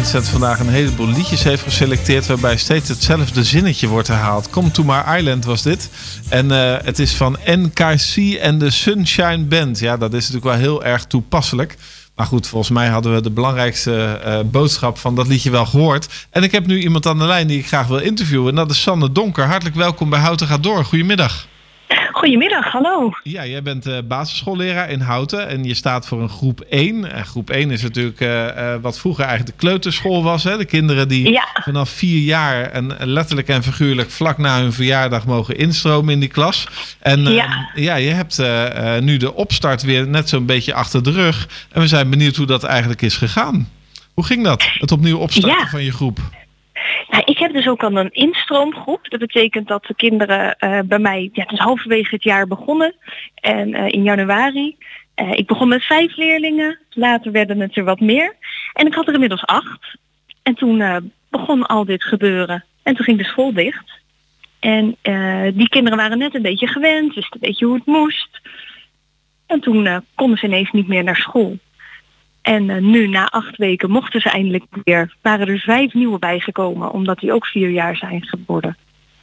Vincent vandaag een heleboel liedjes heeft geselecteerd... waarbij steeds hetzelfde zinnetje wordt herhaald. Come to my island was dit. En uh, het is van NKC en de Sunshine Band. Ja, dat is natuurlijk wel heel erg toepasselijk. Maar goed, volgens mij hadden we de belangrijkste uh, boodschap van dat liedje wel gehoord. En ik heb nu iemand aan de lijn die ik graag wil interviewen. En dat is Sanne Donker. Hartelijk welkom bij Houten gaat door. Goedemiddag. Goedemiddag, hallo. Ja, jij bent uh, basisschoolleraar in Houten en je staat voor een groep 1. En groep 1 is natuurlijk uh, uh, wat vroeger eigenlijk de kleuterschool was. Hè? De kinderen die ja. vanaf vier jaar en letterlijk en figuurlijk vlak na hun verjaardag mogen instromen in die klas. En ja. ja, je hebt nu de opstart weer net zo'n beetje achter de rug. En we zijn benieuwd hoe dat eigenlijk is gegaan. Hoe ging dat, het opnieuw opstarten ja. van je groep? Nou, dus ook al een instroomgroep. Dat betekent dat de kinderen uh, bij mij, ja, het is halverwege het jaar begonnen. En uh, in januari. Uh, ik begon met vijf leerlingen. Later werden het er wat meer. En ik had er inmiddels acht. En toen begon al dit gebeuren. En toen ging de school dicht. En die kinderen waren net een beetje gewend, wisten een beetje hoe het moest. En toen konden ze ineens niet meer naar school. En uh, nu, na acht weken, mochten ze eindelijk weer. Waren er vijf nieuwe bijgekomen, omdat die ook vier jaar zijn geworden.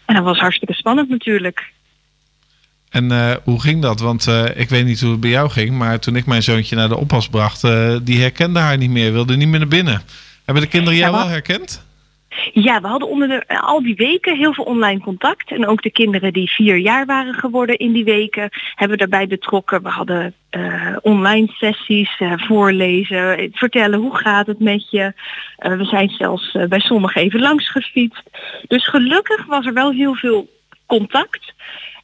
En dat was hartstikke spannend natuurlijk. En uh, hoe ging dat? Want uh, ik weet niet hoe het bij jou ging, maar toen ik mijn zoontje naar de oppas bracht, die herkende haar niet meer, wilde niet meer naar binnen. Hebben de kinderen jou ja, wel herkend? Ja, we hadden onder de, al die weken heel veel online contact. En ook de kinderen die vier jaar waren geworden in die weken hebben daarbij betrokken. We hadden uh, online sessies, uh, voorlezen, vertellen hoe gaat het met je. Uh, we zijn zelfs bij sommigen even langs gefietst. Dus gelukkig was er wel heel veel contact.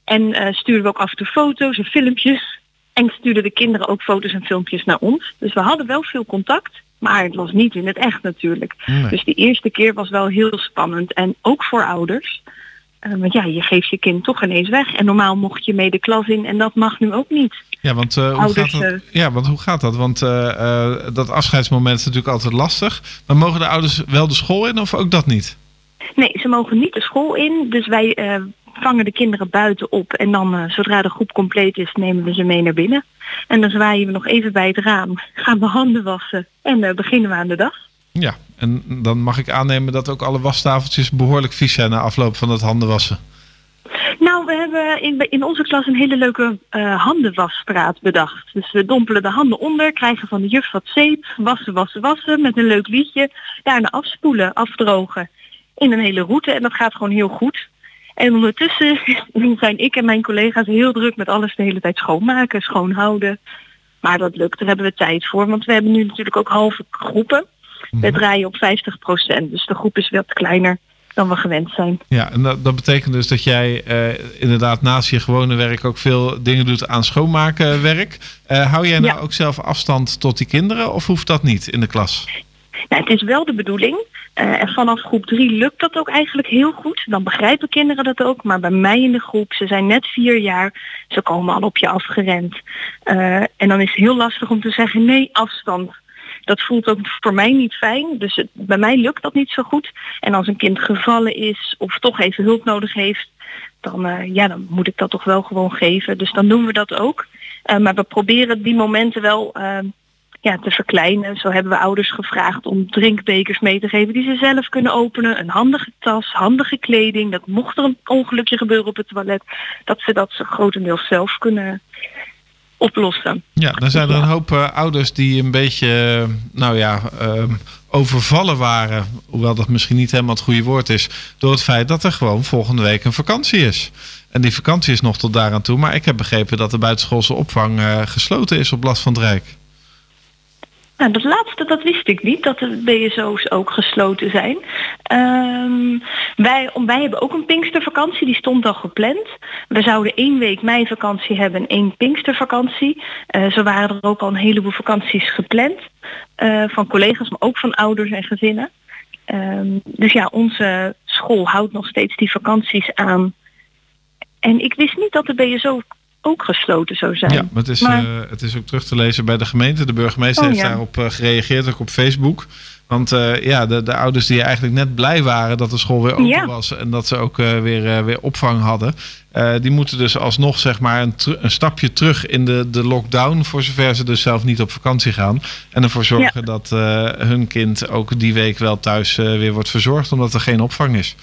En stuurden we ook af en toe foto's en filmpjes. En stuurden de kinderen ook foto's en filmpjes naar ons. Dus we hadden wel veel contact. Maar het was niet in het echt natuurlijk. Nee. Dus die eerste keer was wel heel spannend. En ook voor ouders. Uh, want ja, je geeft je kind toch ineens weg. En normaal mocht je mee de klas in en dat mag nu ook niet. Ja, want, uh, hoe, ouders, gaat dat? ja, want hoe gaat dat? Want uh, dat afscheidsmoment is natuurlijk altijd lastig. Maar mogen de ouders wel de school in of ook dat niet? Nee, ze mogen niet de school in. Dus wij vangen de kinderen buiten op. En dan, zodra de groep compleet is, nemen we ze mee naar binnen. En dan zwaaien we nog even bij het raam, gaan we handen wassen en uh, beginnen we aan de dag. Ja, en dan mag ik aannemen dat ook alle wastafeltjes behoorlijk vies zijn na afloop van het handen wassen. Nou, we hebben in, in onze klas een hele leuke uh, handenwaspraat bedacht. Dus we dompelen de handen onder, krijgen van de juf wat zeep, wassen, wassen, wassen met een leuk liedje. Daarna afspoelen, afdrogen. in een hele route en dat gaat gewoon heel goed. En ondertussen zijn ik en mijn collega's heel druk met alles de hele tijd schoonmaken, schoonhouden. Maar dat lukt, daar hebben we tijd voor. Want we hebben nu natuurlijk ook halve groepen. We draaien op 50%, dus de groep is wat kleiner dan we gewend zijn. Ja, en dat, dat betekent dus dat jij eh, inderdaad naast je gewone werk ook veel dingen doet aan schoonmakenwerk. Eh hou jij nou Ja. ook zelf afstand tot die kinderen of hoeft dat niet in de klas? Nou, het is wel de bedoeling. eh, en vanaf groep 3 lukt dat ook eigenlijk heel goed. Dan begrijpen kinderen dat ook. Maar bij mij in de groep, ze zijn net vier jaar. Ze komen al op je afgerend. Eh, en dan is het heel lastig om te zeggen nee, afstand. Dat voelt ook voor mij niet fijn. Dus bij mij lukt dat niet zo goed. En als een kind gevallen is of toch even hulp nodig heeft, dan, eh, ja, dan moet ik dat toch wel gewoon geven. Dus dan doen we dat ook. Maar we proberen die momenten wel ja, te verkleinen. Zo hebben we ouders gevraagd om drinkbekers mee te geven die ze zelf kunnen openen. Een handige tas, handige kleding. Dat mocht er een ongelukje gebeuren op het toilet, dat ze dat grotendeels zelf kunnen oplossen. Ja, dan zijn er een hoop eh, ouders die een beetje, eh, nou ja, ehm, overvallen waren. Hoewel dat misschien niet helemaal het goede woord is. Door het feit dat er gewoon volgende week een vakantie is. En die vakantie is nog tot daaraan toe. Maar ik heb begrepen dat de buitenschoolse opvang eh, gesloten is op last van het Rijk. Nou, dat laatste, dat wist ik niet, dat de BSO's ook gesloten zijn. Ehm, wij, wij hebben ook een Pinkstervakantie, die stond al gepland. We zouden één week meivakantie hebben en één Pinkstervakantie. Eh, zo waren er ook al een heleboel vakanties gepland. eh, van collega's, maar ook van ouders en gezinnen. Ehm, dus ja, onze school houdt nog steeds die vakanties aan. En ik wist niet dat de BSO ook gesloten zou zijn. Ja, maar het is, Maar- eh, het is ook terug te lezen bij de gemeente. De burgemeester Oh, heeft ja. daarop eh, gereageerd, ook op Facebook. Want eh, ja, de, de ouders die eigenlijk net blij waren dat de school weer open Ja. was en dat ze ook weer, weer opvang hadden, die moeten dus alsnog zeg maar een, een stapje terug in de, de lockdown, voor zover ze dus zelf niet op vakantie gaan. En ervoor zorgen dat hun kind ook die week wel thuis weer wordt verzorgd, omdat er geen opvang is.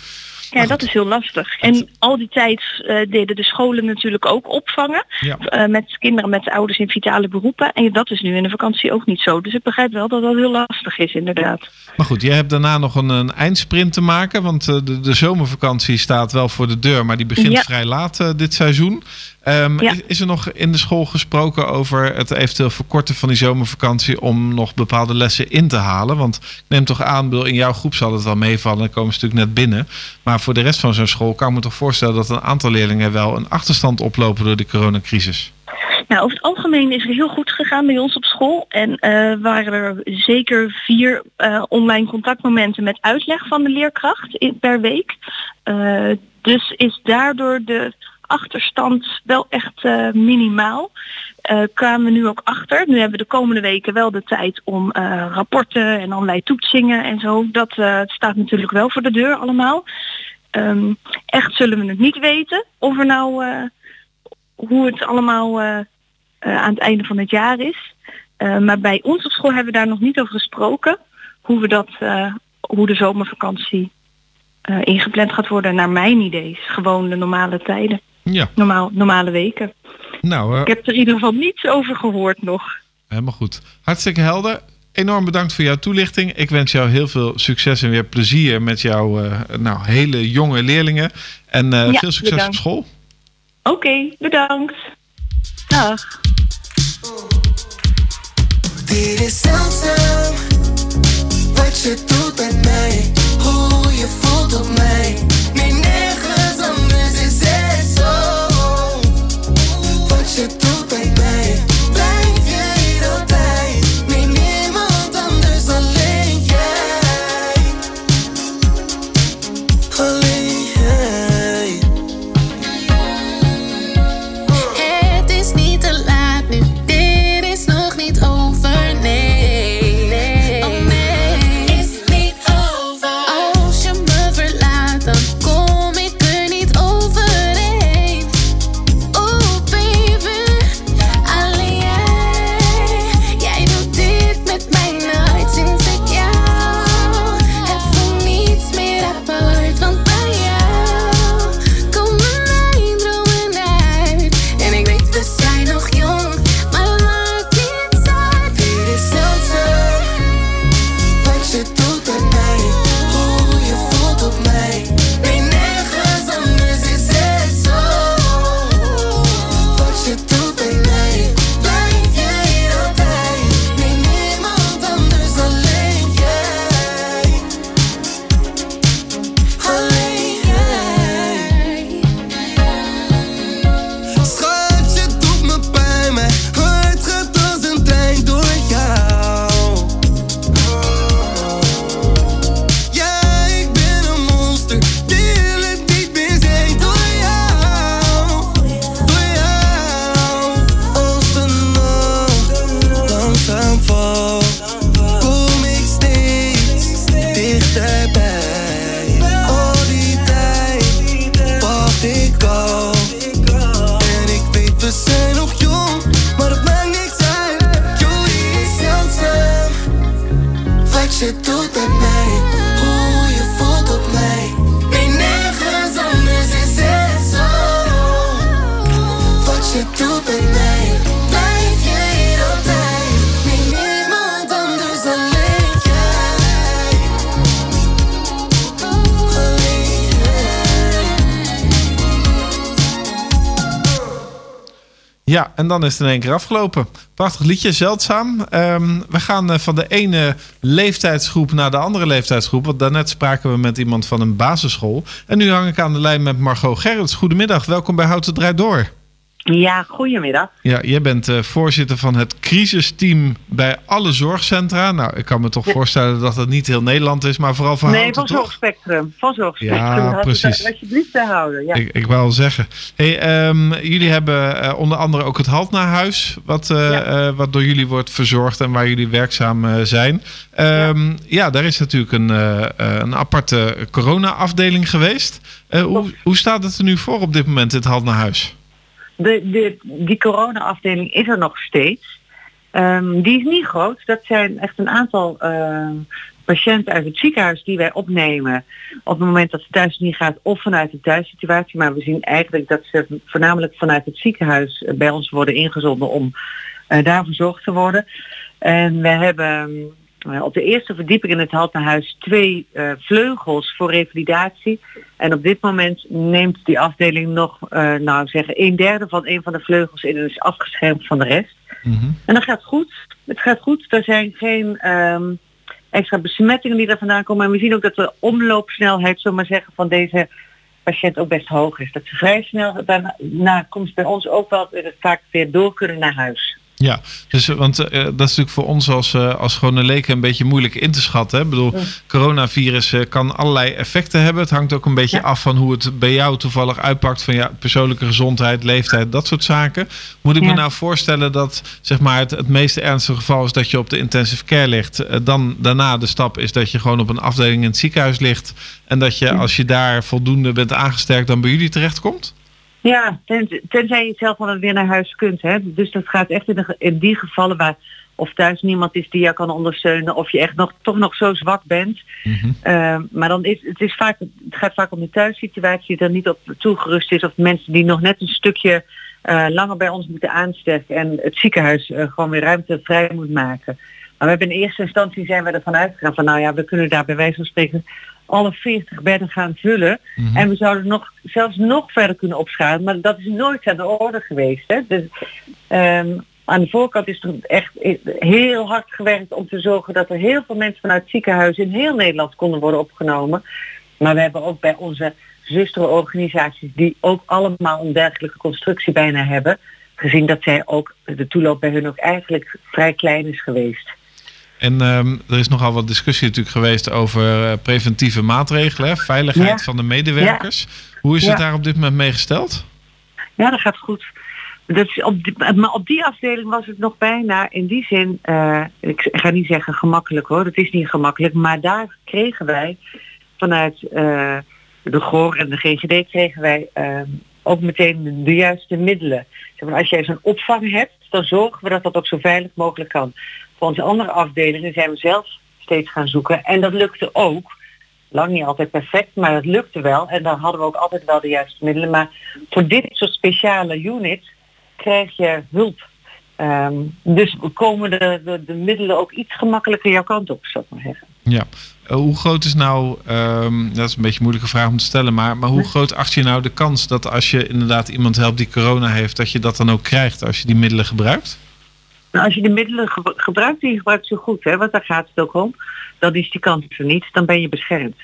Ja, dat is heel lastig. En al die tijd eh, deden de scholen natuurlijk ook opvangen. Ja. eh, met kinderen met ouders in vitale beroepen. En dat is nu in de vakantie ook niet zo. Dus ik begrijp wel dat dat heel lastig is inderdaad. Maar goed, jij hebt daarna nog een, een eindsprint te maken. Want eh, de, de zomervakantie staat wel voor de deur, maar die begint Ja. vrij laat dit seizoen. Ehm, Ja. is, is er nog in de school gesproken over het eventueel verkorten van die zomervakantie om nog bepaalde lessen in te halen? Want ik neem toch aan, in jouw groep zal het wel meevallen, dan komen ze natuurlijk net binnen. Maar voor de rest van zo'n school kan ik me toch voorstellen dat een aantal leerlingen wel een achterstand oplopen door de coronacrisis. Nou, over het algemeen is het heel goed gegaan bij ons op school. En eh, waren er zeker vier eh, online contactmomenten met uitleg van de leerkracht per week. Eh, dus is daardoor de achterstand wel echt eh, minimaal. Eh, kwamen we nu ook achter. Nu hebben we de komende weken wel de tijd om eh, rapporten en allerlei toetsingen en zo. Dat staat natuurlijk wel voor de deur allemaal. Ehm, echt zullen we het niet weten of er nou hoe het allemaal aan het einde van het jaar is. Maar bij ons op school hebben we daar nog niet over gesproken. Hoe we dat, hoe de zomervakantie ingepland gaat worden naar mijn idees. Gewoon de normale tijden. Ja. Normaal, normale weken. Nou, eh, Ik heb er in ieder geval niets over gehoord nog. Helemaal goed. Hartstikke helder. Enorm bedankt voor jouw toelichting. Ik wens jou heel veel succes en weer plezier met jouw eh, nou, hele jonge leerlingen. En eh, Ja, veel succes bedankt. op school. Oké, bedankt. Dag. Dit is zeldzaam wat je doet met mij, hoe je voelt op mij. Ja, en dan is het in één keer afgelopen. Prachtig liedje, zeldzaam. Ehm, we gaan eh, van de ene leeftijdsgroep naar de andere leeftijdsgroep. Want daarnet spraken we met iemand van een basisschool. En nu hang ik aan de lijn met Margot Gerrits. Goedemiddag, welkom bij Houten Draait Door. Ja, goedemiddag. Ja, jij bent eh, voorzitter van het crisisteam bij alle zorgcentra. Nou, ik kan me toch Ja. voorstellen dat het niet heel Nederland is, maar vooral van nee, van? Zorgspectrum. Van Zorgspectrum. Ja, precies. dat Alsjeblieft te houden. Ja. Ik, ik wou al zeggen. Hey, ehm, jullie hebben eh, onder andere ook het Haltnaarhuis, wat, eh, wat door jullie wordt verzorgd en waar jullie werkzaam zijn. Ehm, ja. daar is natuurlijk een, een aparte corona-afdeling geweest. Hoe, hoe staat het er nu voor op dit moment, het Haltnaarhuis? De, de, die corona-afdeling is er nog steeds. Ehm, die is niet groot. Dat zijn echt een aantal ehm, patiënten uit het ziekenhuis die wij opnemen op het moment dat het thuis niet gaat of vanuit de thuissituatie. Maar we zien eigenlijk dat ze voornamelijk vanuit het ziekenhuis eh, bij ons worden ingezonden om eh, daar verzorgd te worden. En we hebben eh, op de eerste verdieping in het Haltenhuis twee vleugels voor revalidatie. En op dit moment neemt die afdeling nog, eh, nou zeggen, een derde van een van de vleugels in en is afgeschermd van de rest. En dat gaat goed. Het gaat goed. Er zijn geen ehm, extra besmettingen die er vandaan komen. En we zien ook dat de omloopsnelheid, zullen we maar zeggen, van deze patiënt ook best hoog is. Dat ze vrij snel daarna na komst bij ons ook wel weer vaak weer door kunnen naar huis. Ja, dus, want eh, dat is natuurlijk voor ons als, eh, als gewone leken een beetje moeilijk in te schatten. Hè? Ik bedoel, coronavirus eh, kan allerlei effecten hebben. Het hangt ook een beetje af van hoe het bij jou toevallig uitpakt van ja, persoonlijke gezondheid, leeftijd, dat soort zaken. Moet ik me nou voorstellen dat zeg maar, het, het meest ernstige geval is dat je op de intensive care ligt. Eh, dan daarna de stap is dat je gewoon op een afdeling in het ziekenhuis ligt. En dat je als je daar voldoende bent aangesterkt, dan bij jullie terechtkomt? Ja, ten, tenzij je zelf dan weer naar huis kunt. Hè. Dus dat gaat echt in, de, in die gevallen waar of thuis niemand is die je kan ondersteunen of je echt nog, toch nog zo zwak bent. Eh, maar dan is het, is vaak, het gaat vaak om de thuissituatie die er niet op toegerust is of mensen die nog net een stukje eh, langer bij ons moeten aansterken en het ziekenhuis eh, gewoon weer ruimte vrij moet maken. Maar we hebben in eerste instantie zijn we ervan uitgegaan van nou ja, we kunnen daar bij wijze van spreken alle 40 bedden gaan vullen. En we zouden nog, zelfs nog verder kunnen opschalen. Maar dat is nooit aan de orde geweest. Hè? Dus, ehm, aan de voorkant is er echt heel hard gewerkt om te zorgen dat er heel veel mensen vanuit ziekenhuizen in heel Nederland konden worden opgenomen. Maar we hebben ook bij onze zusterorganisaties die ook allemaal een dergelijke constructie bijna hebben, gezien dat zij ook de toeloop bij hun ook eigenlijk vrij klein is geweest. En ehm, er is nogal wat discussie natuurlijk geweest over eh, preventieve maatregelen, veiligheid Ja. van de medewerkers. Hoe is het daar op dit moment mee gesteld? Ja, dat gaat goed. Dat is op die, maar op die afdeling was het nog bijna in die zin, eh, ik ga niet zeggen gemakkelijk hoor, dat is niet gemakkelijk, maar daar kregen wij vanuit eh, de GOR en de GGD kregen wij ook meteen de juiste middelen. Zeg maar, als jij zo'n opvang hebt, dan zorgen we dat dat ook zo veilig mogelijk kan. Onze andere afdelingen zijn we zelf steeds gaan zoeken en dat lukte ook. Lang niet altijd perfect, maar het lukte wel. En dan hadden we ook altijd wel de juiste middelen. Maar voor dit soort speciale units krijg je hulp. Ehm, dus komen de, de, de middelen ook iets gemakkelijker jouw kant op, zou ik maar zeggen. Ja. Eh, hoe groot is nou, ehm, dat is een beetje een moeilijke vraag om te stellen, maar, maar hoe groot acht je nou de kans dat als je inderdaad iemand helpt die corona heeft, dat je dat dan ook krijgt als je die middelen gebruikt? Nou, als je de middelen ge- gebruikt, die je gebruikt zo goed, hè, want daar gaat het ook om, dan is die kans er niet, dan ben je beschermd.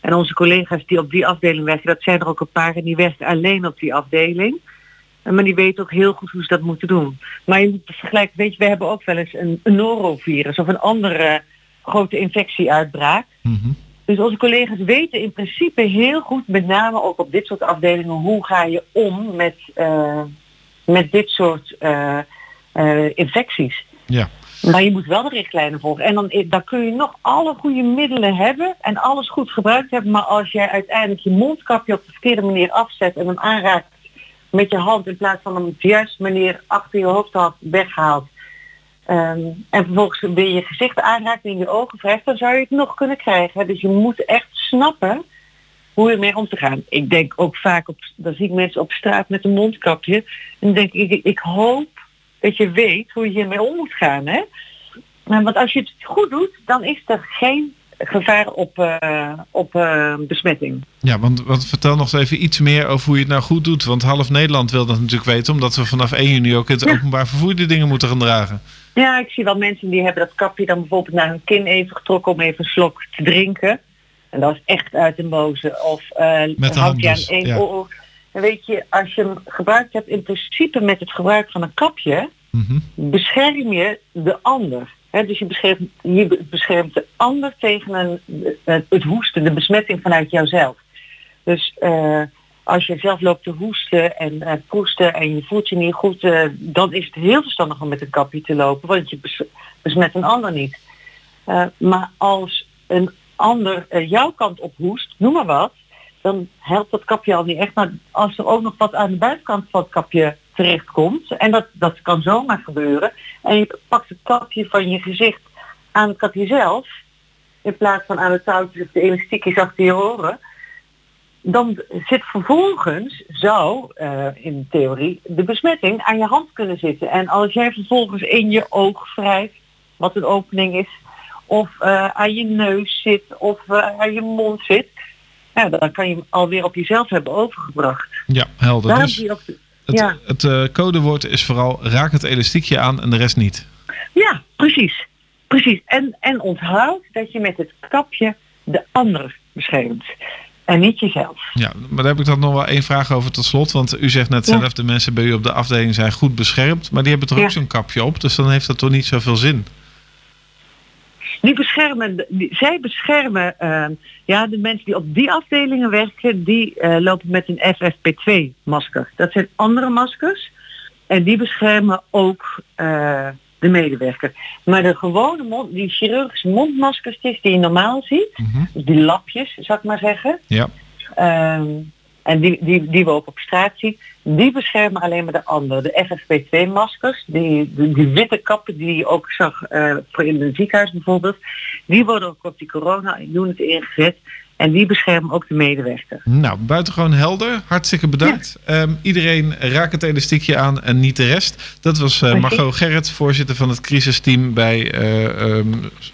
En onze collega's die op die afdeling werken, dat zijn er ook een paar en die werken alleen op die afdeling. En Maar die weten ook heel goed hoe ze dat moeten doen. Maar je moet vergelijken, weet je, we hebben ook wel eens een, een norovirus of een andere grote infectieuitbraak. Dus onze collega's weten in principe heel goed, met name ook op dit soort afdelingen, hoe ga je om met, eh, met dit soort eh, infecties. Ja. Maar je moet wel de richtlijnen volgen. En dan, dan kun je nog alle goede middelen hebben en alles goed gebruikt hebben. Maar als jij uiteindelijk je mondkapje op de verkeerde manier afzet en hem aanraakt met je hand in plaats van hem op de juiste manier achter je hoofd had weghaalt. ehm, en vervolgens weer je gezicht aanraakt en je ogen wrijft, dan zou je het nog kunnen krijgen. Dus je moet echt snappen hoe ermee om te gaan. Ik denk ook vaak, op, dan zie ik mensen op straat met een mondkapje. En dan denk ik, ik, ik hoop dat je weet hoe je hiermee om moet gaan. Hè? Maar want als je het goed doet, dan is er geen gevaar op, eh, op eh, besmetting. Ja, want, want vertel nog even iets meer over hoe je het nou goed doet. Want half Nederland wil dat natuurlijk weten, omdat we vanaf 1 juni ook in het openbaar vervoer die dingen moeten gaan dragen. Ja, ik zie wel mensen die hebben dat kapje dan bijvoorbeeld naar hun kin even getrokken om even een slok te drinken. En dat is echt uit de boze. Of eh Met de houd je aan één ja. oor. En weet je, als je hem gebruikt hebt, in principe met het gebruik van een kapje, Mhm. bescherm je de ander. Dus je beschermt, je be- beschermt de ander tegen een, het, het hoesten, de besmetting vanuit jouzelf. Dus eh, als je zelf loopt te hoesten en eh, proesten en je voelt je niet goed, eh, dan is het heel verstandig om met een kapje te lopen, want je bes- besmet een ander niet. Eh, maar als een ander eh, jouw kant op hoest, noem maar wat, dan helpt dat kapje al niet echt. Maar als er ook nog wat aan de buitenkant van het kapje terechtkomt, en dat, dat kan zomaar gebeuren, en je pakt het kapje van je gezicht aan het kapje zelf, in plaats van aan de touwtjes of de elastiekjes achter je oren, dan zit vervolgens, zou eh, in theorie, de besmetting aan je hand kunnen zitten. En als jij vervolgens in je oog wrijft, wat een opening is, of eh, aan je neus zit, of eh, aan je mond zit, ja, dan kan je hem alweer op jezelf hebben overgebracht. Ja, helder. Daarom Dus ook het, het eh, codewoord is vooral raak het elastiekje aan en de rest niet. Ja, precies. Precies. En, en onthoud dat je met het kapje de ander beschermt. En niet jezelf. Ja, maar daar heb ik dan nog wel één vraag over tot slot. Want u zegt net Ja. zelf, de mensen bij u op de afdeling zijn goed beschermd. Maar die hebben toch Ja. ook zo'n kapje op. Dus dan heeft dat toch niet zoveel zin. Die beschermen, die, zij beschermen, eh, ja, de mensen die op die afdelingen werken, die eh, lopen met een FFP2-masker. Dat zijn andere maskers. En die beschermen ook eh, de medewerker. Maar de gewone mond, die chirurgische mondmaskers die je normaal ziet, dus die lapjes, zou ik maar zeggen, Ja. Ehm, en die, die, die we ook op straat zien, die beschermen alleen maar de anderen. De FFP2-maskers, die, die, die witte kappen die je ook zag eh, voor in het ziekenhuis bijvoorbeeld, die worden ook op die corona-unit ingezet. En die beschermen ook de medewerker. Nou, buitengewoon helder. Hartstikke bedankt. Ehm, iedereen raak het elastiekje aan en niet de rest. Dat was eh, Margot Gerrit, voorzitter van het crisisteam bij eh, ehm,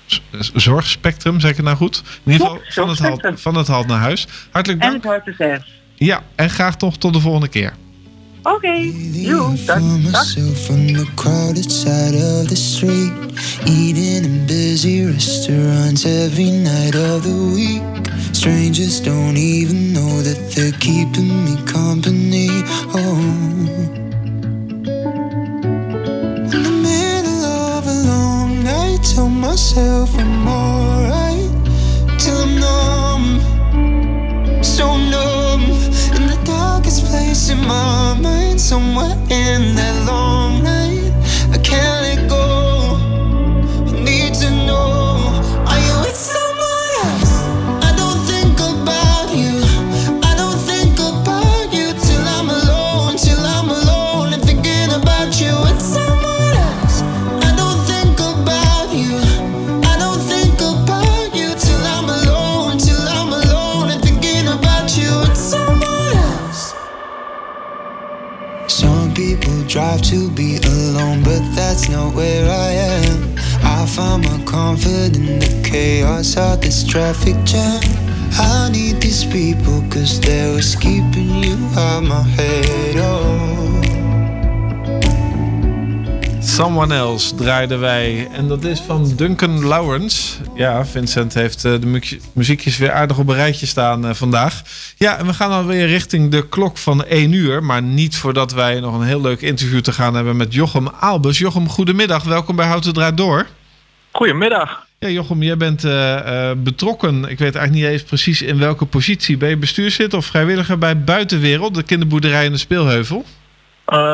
z- z- Zorgspectrum. Zeg ik het nou goed? In ieder geval van het, halt, van het halt naar huis. Hartelijk En dank. het hart reserve. Ja, en graag toch tot de volgende keer. Oké, joe, dag, dag. myself from the crowded side of the street, eating in busy restaurants every night of the week. Strangers don't even know that they're keeping me company. Oh. In the middle of a long night, tell myself I'm alright till I'm numb, so numb place in my mind, somewhere in that long night. Drive to be alone, but that's not where I am. I find my comfort in the chaos of this traffic jam. I need these people, cause they're what's keeping you out my head. Oh. Someone Else draaiden wij. En dat is van Duncan Lawrence. Ja, Vincent heeft eh, de mu- muziekjes weer aardig op een rijtje staan eh, vandaag. Ja, en we gaan alweer richting de klok van 1 uur. Maar niet voordat wij nog een heel leuk interview te gaan hebben met Jochem Aalbus. Jochem, goedemiddag. Welkom bij Houten Draait Door. Goedemiddag. Ja, Jochem, jij bent eh, betrokken. Ik weet eigenlijk niet eens precies in welke positie. Ben je bestuurslid of vrijwilliger bij Buitenwereld, de kinderboerderij in de Speelheuvel?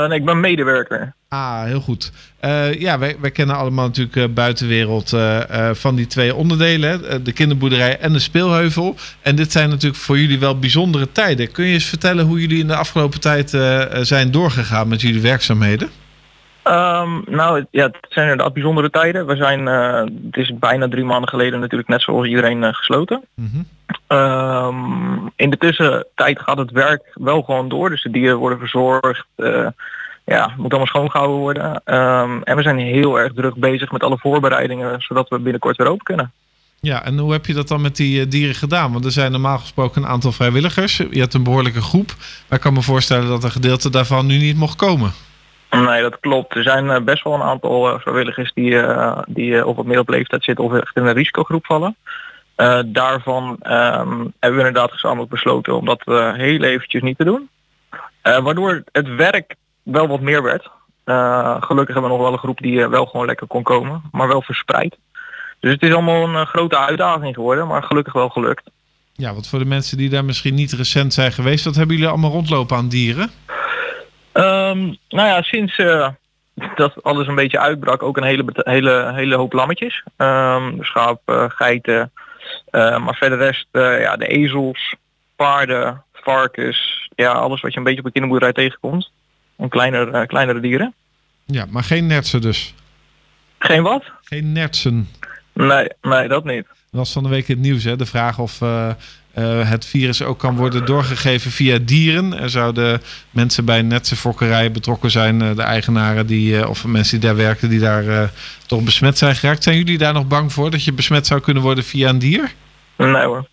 Nee, ik ben medewerker. Ah, heel goed. Eh, ja, wij, wij kennen allemaal natuurlijk eh, buitenwereld eh, van die twee onderdelen. De kinderboerderij en de speelheuvel. En dit zijn natuurlijk voor jullie wel bijzondere tijden. Kun je eens vertellen hoe jullie in de afgelopen tijd zijn doorgegaan met jullie werkzaamheden? Ehm, nou, het- ja, het zijn inderdaad bijzondere tijden. We zijn, het is bijna drie maanden geleden natuurlijk net zoals iedereen gesloten. Ehm, in de tussentijd gaat het werk wel gewoon door. Dus de dieren worden verzorgd. Ja, het moet allemaal schoongehouden worden. Ehm, en we zijn heel erg druk bezig met alle voorbereidingen, zodat we binnenkort weer open kunnen. Ja, en hoe heb je dat dan met die eh, dieren gedaan? Want er zijn normaal gesproken een aantal vrijwilligers. Je hebt een behoorlijke groep. Maar ik kan me voorstellen dat een gedeelte daarvan nu niet mocht komen. Nee, dat klopt. Er zijn eh, best wel een aantal eh, vrijwilligers die, die op leeftijd zitten of echt in een risicogroep vallen. Daarvan ehm, hebben we inderdaad gezamenlijk besloten om dat heel eventjes niet te doen. Waardoor het werk wel wat meer werd. Eh, gelukkig hebben we nog wel een groep die eh, wel gewoon lekker kon komen, maar wel verspreid. Dus het is allemaal een eh, grote uitdaging geworden, maar gelukkig wel gelukt. Ja, want voor de mensen die daar misschien niet recent zijn geweest, wat hebben jullie allemaal rondlopen aan dieren? Ehm, nou ja, sinds dat alles een beetje uitbrak, ook een hele, hele, hele hoop lammetjes. Schaap, eh, geiten, maar verder de rest, ja, de ezels, paarden, varkens, ja, alles wat je een beetje op een kinderboerderij tegenkomt. En kleinere, eh, kleinere dieren. Ja, maar geen nertsen dus. Geen wat? Geen nertsen. Nee, nee, dat niet. Dat was van de week in het nieuws, hè? De vraag of eh, eh, het virus ook kan worden doorgegeven via dieren. Er zouden mensen bij netse fokkerijen betrokken zijn, de eigenaren die, of mensen die daar werken, die daar toch besmet zijn geraakt. Zijn jullie daar nog bang voor dat je besmet zou kunnen worden via een dier? Nee hoor.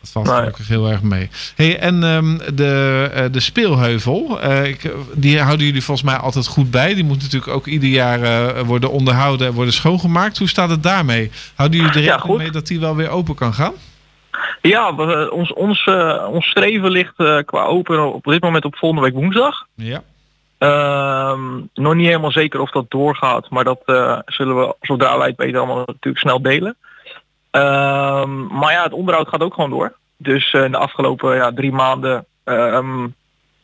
Dat valt gelukkig heel erg mee. Hey, en ehm, de, eh, de speelheuvel, eh, ik, die houden jullie volgens mij altijd goed bij. Die moet natuurlijk ook ieder jaar eh, worden onderhouden en worden schoongemaakt. Hoe staat het daarmee? Houden jullie er rekening mee dat die wel weer open kan gaan? Ja, we, ons, ons, ons streven ligt qua open op dit moment op volgende week woensdag. Ja. Ehm, nog niet helemaal zeker of dat doorgaat, maar dat zullen we zodra wij het weten allemaal natuurlijk snel delen. Ehm, maar ja, het onderhoud gaat ook gewoon door. Dus eh, in de afgelopen ja, drie maanden ehm,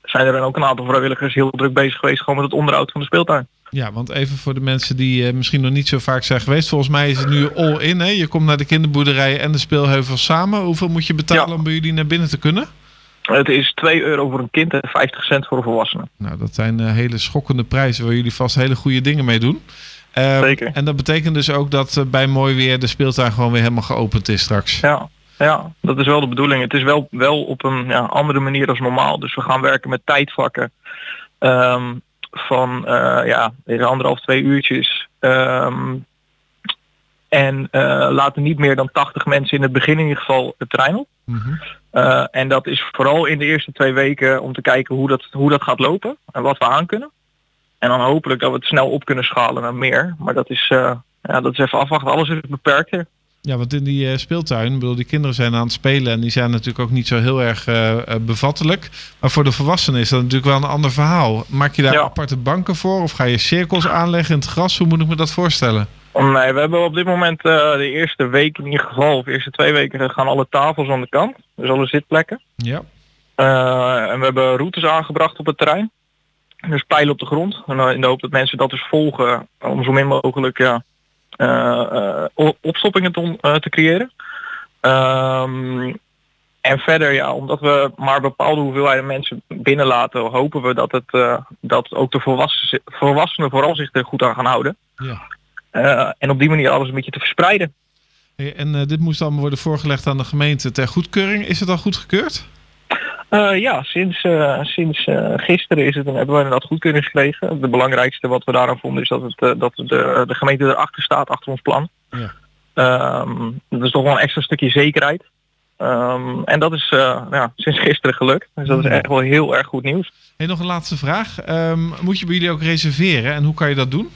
zijn er dan ook een aantal vrijwilligers heel druk bezig geweest gewoon met het onderhoud van de speeltuin. Ja, want even voor de mensen die eh, misschien nog niet zo vaak zijn geweest. Volgens mij is het nu all in. Hè? Je komt naar de kinderboerderij en de speelheuvel samen. Hoeveel moet je betalen om bij jullie naar binnen te kunnen? Het is 2 euro voor een kind en 50 cent voor een volwassene. Nou, dat zijn eh, hele schokkende prijzen waar jullie vast hele goede dingen mee doen. Ehm, Zeker. En dat betekent dus ook dat eh, bij mooi weer de speeltuin gewoon weer helemaal geopend is straks. Ja, ja, dat is wel de bedoeling. Het is wel, wel op een ja, andere manier dan normaal. Dus we gaan werken met tijdvakken ehm, van eh, ja, anderhalf, twee uurtjes. Ehm, en eh, laten niet meer dan 80 mensen in het begin in ieder geval het terrein op. Eh, en dat is vooral in de eerste twee weken om te kijken hoe dat, hoe dat gaat lopen en wat we aan kunnen. En dan hopelijk dat we het snel op kunnen schalen naar meer. Maar dat is, eh, ja, dat is even afwachten. Alles is beperkt hier. Ja, want in die eh, speeltuin, bedoel, die kinderen zijn aan het spelen en die zijn natuurlijk ook niet zo heel erg eh, bevattelijk. Maar voor de volwassenen is dat natuurlijk wel een ander verhaal. Maak je daar aparte banken voor of ga je cirkels aanleggen in het gras? Hoe moet ik me dat voorstellen? Nee, we hebben op dit moment de eerste week in ieder geval, of de eerste twee weken gaan alle tafels aan de kant. Dus alle zitplekken. Ja. En we hebben routes aangebracht op het terrein. Dus pijlen op de grond. En eh, in de hoop dat mensen dat dus volgen om zo min mogelijk ja, eh, eh, opstoppingen te, te creëren. Ehm, en verder, ja, omdat we maar bepaalde hoeveelheden mensen binnenlaten, hopen we dat, het, dat ook de volwassenen, volwassenen vooral zich er goed aan gaan houden. Ja. En op die manier alles een beetje te verspreiden. Hey, en dit moest allemaal worden voorgelegd aan de gemeente ter goedkeuring. Is het al goedgekeurd? Eh, ja, sinds, eh, sinds eh, gisteren is het, hebben we inderdaad goedkeuring gekregen. Het belangrijkste wat we daaraan vonden is dat, het, dat de, de gemeente erachter staat, achter ons plan. Ja. Ehm, dat is toch wel een extra stukje zekerheid. Ehm, en dat is ja, sinds gisteren gelukt. Dus dat is echt wel heel erg goed nieuws. Hey, nog een laatste vraag. Ehm, moet je bij jullie ook reserveren en hoe kan je dat doen?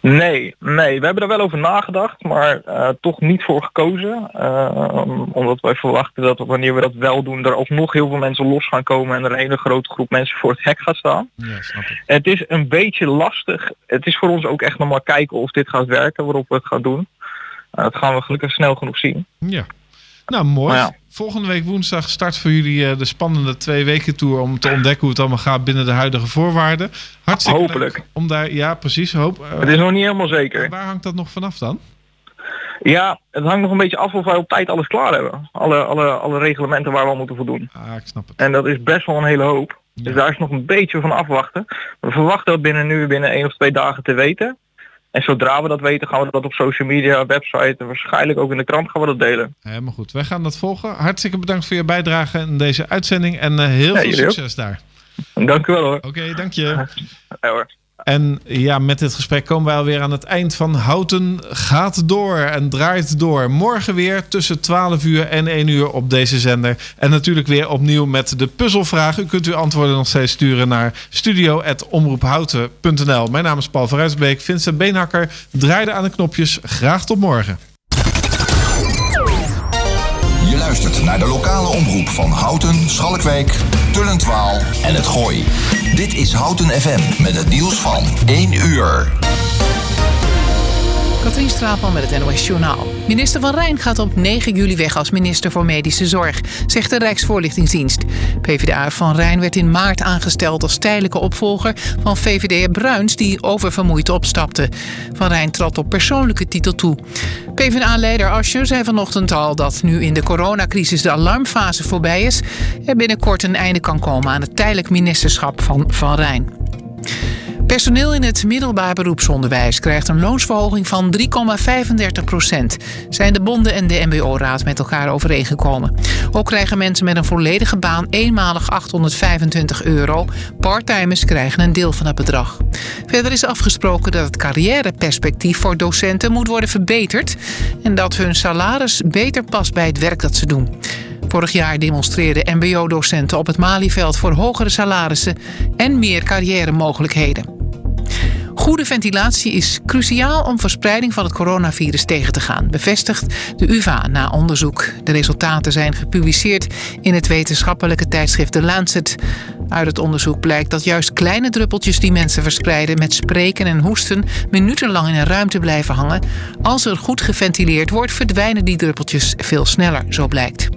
Nee, nee, we hebben er wel over nagedacht, maar eh, toch niet voor gekozen. Ehm, omdat wij verwachten dat wanneer we dat wel doen, er alsnog heel veel mensen los gaan komen en er een hele grote groep mensen voor het hek gaat staan. Ja, snap ik. Het is een beetje lastig. Het is voor ons ook echt nog maar kijken of dit gaat werken, waarop we het gaan doen. Eh, dat gaan we gelukkig snel genoeg zien. Ja. Nou, mooi. Ja. Volgende week woensdag start voor jullie eh, de spannende twee weken tour om te ontdekken hoe het allemaal gaat binnen de huidige voorwaarden. Hartstikke Hopelijk. leuk om daar, ja, precies. Hoop. eh, Het is nog niet helemaal zeker. Waar hangt dat nog vanaf dan? Ja, het hangt nog een beetje af of wij op tijd alles klaar hebben. Alle, alle, alle reglementen waar we aan moeten voldoen. Ah, ik snap het. En dat is best wel een hele hoop. Dus daar is nog een beetje van afwachten. We verwachten dat binnen nu binnen één of twee dagen te weten. En zodra we dat weten gaan we dat op social media, website en waarschijnlijk ook in de krant gaan we dat delen. Helemaal goed. Wij gaan dat volgen. Hartstikke bedankt voor je bijdrage in deze uitzending. En eh, heel Ja, veel ook. succes daar. Dank u wel hoor. Oké, dank je. Ja, hoor. En ja, met dit gesprek komen wij alweer aan het eind van Houten gaat door en draait door. Morgen weer tussen 12 uur en 1 uur op deze zender. En natuurlijk weer opnieuw met de puzzelvraag. U kunt uw antwoorden nog steeds sturen naar studio.omroephouten.nl. Mijn naam is Paul van. Vincent Beenhakker draaide aan de knopjes. Graag tot morgen. Luistert naar de lokale omroep van Houten, Schalkwijk, Tullentwaal en het Gooi. Dit is Houten FM met het nieuws van 1 uur. Katrien Straatman met het NOS Journaal. Minister Van Rijn gaat op 9 juli weg als minister voor Medische Zorg, zegt de Rijksvoorlichtingsdienst. PvdA Van Rijn werd in maart aangesteld als tijdelijke opvolger van VVD'er Bruins, die oververmoeid opstapte. Van Rijn trad op persoonlijke titel toe. PvdA-leider Ascher zei vanochtend al dat nu in de coronacrisis de alarmfase voorbij is, er binnenkort een einde kan komen aan het tijdelijk ministerschap van Van Rijn. Personeel in het middelbaar beroepsonderwijs krijgt een loonsverhoging van 3,35 procent. Zijn de bonden en de MBO-raad met elkaar overeengekomen. Ook krijgen mensen met een volledige baan eenmalig 825 euro. Parttimers krijgen een deel van het bedrag. Verder is afgesproken dat het carrièreperspectief voor docenten moet worden verbeterd. En dat hun salaris beter past bij het werk dat ze doen. Vorig jaar demonstreerden MBO-docenten op het Malieveld voor hogere salarissen en meer carrière-mogelijkheden. Goede ventilatie is cruciaal om verspreiding van het coronavirus tegen te gaan, bevestigt de UvA na onderzoek. De resultaten zijn gepubliceerd in het wetenschappelijke tijdschrift The Lancet. Uit het onderzoek blijkt dat juist kleine druppeltjes die mensen verspreiden met spreken en hoesten minutenlang in een ruimte blijven hangen. Als er goed geventileerd wordt, verdwijnen die druppeltjes veel sneller, zo blijkt.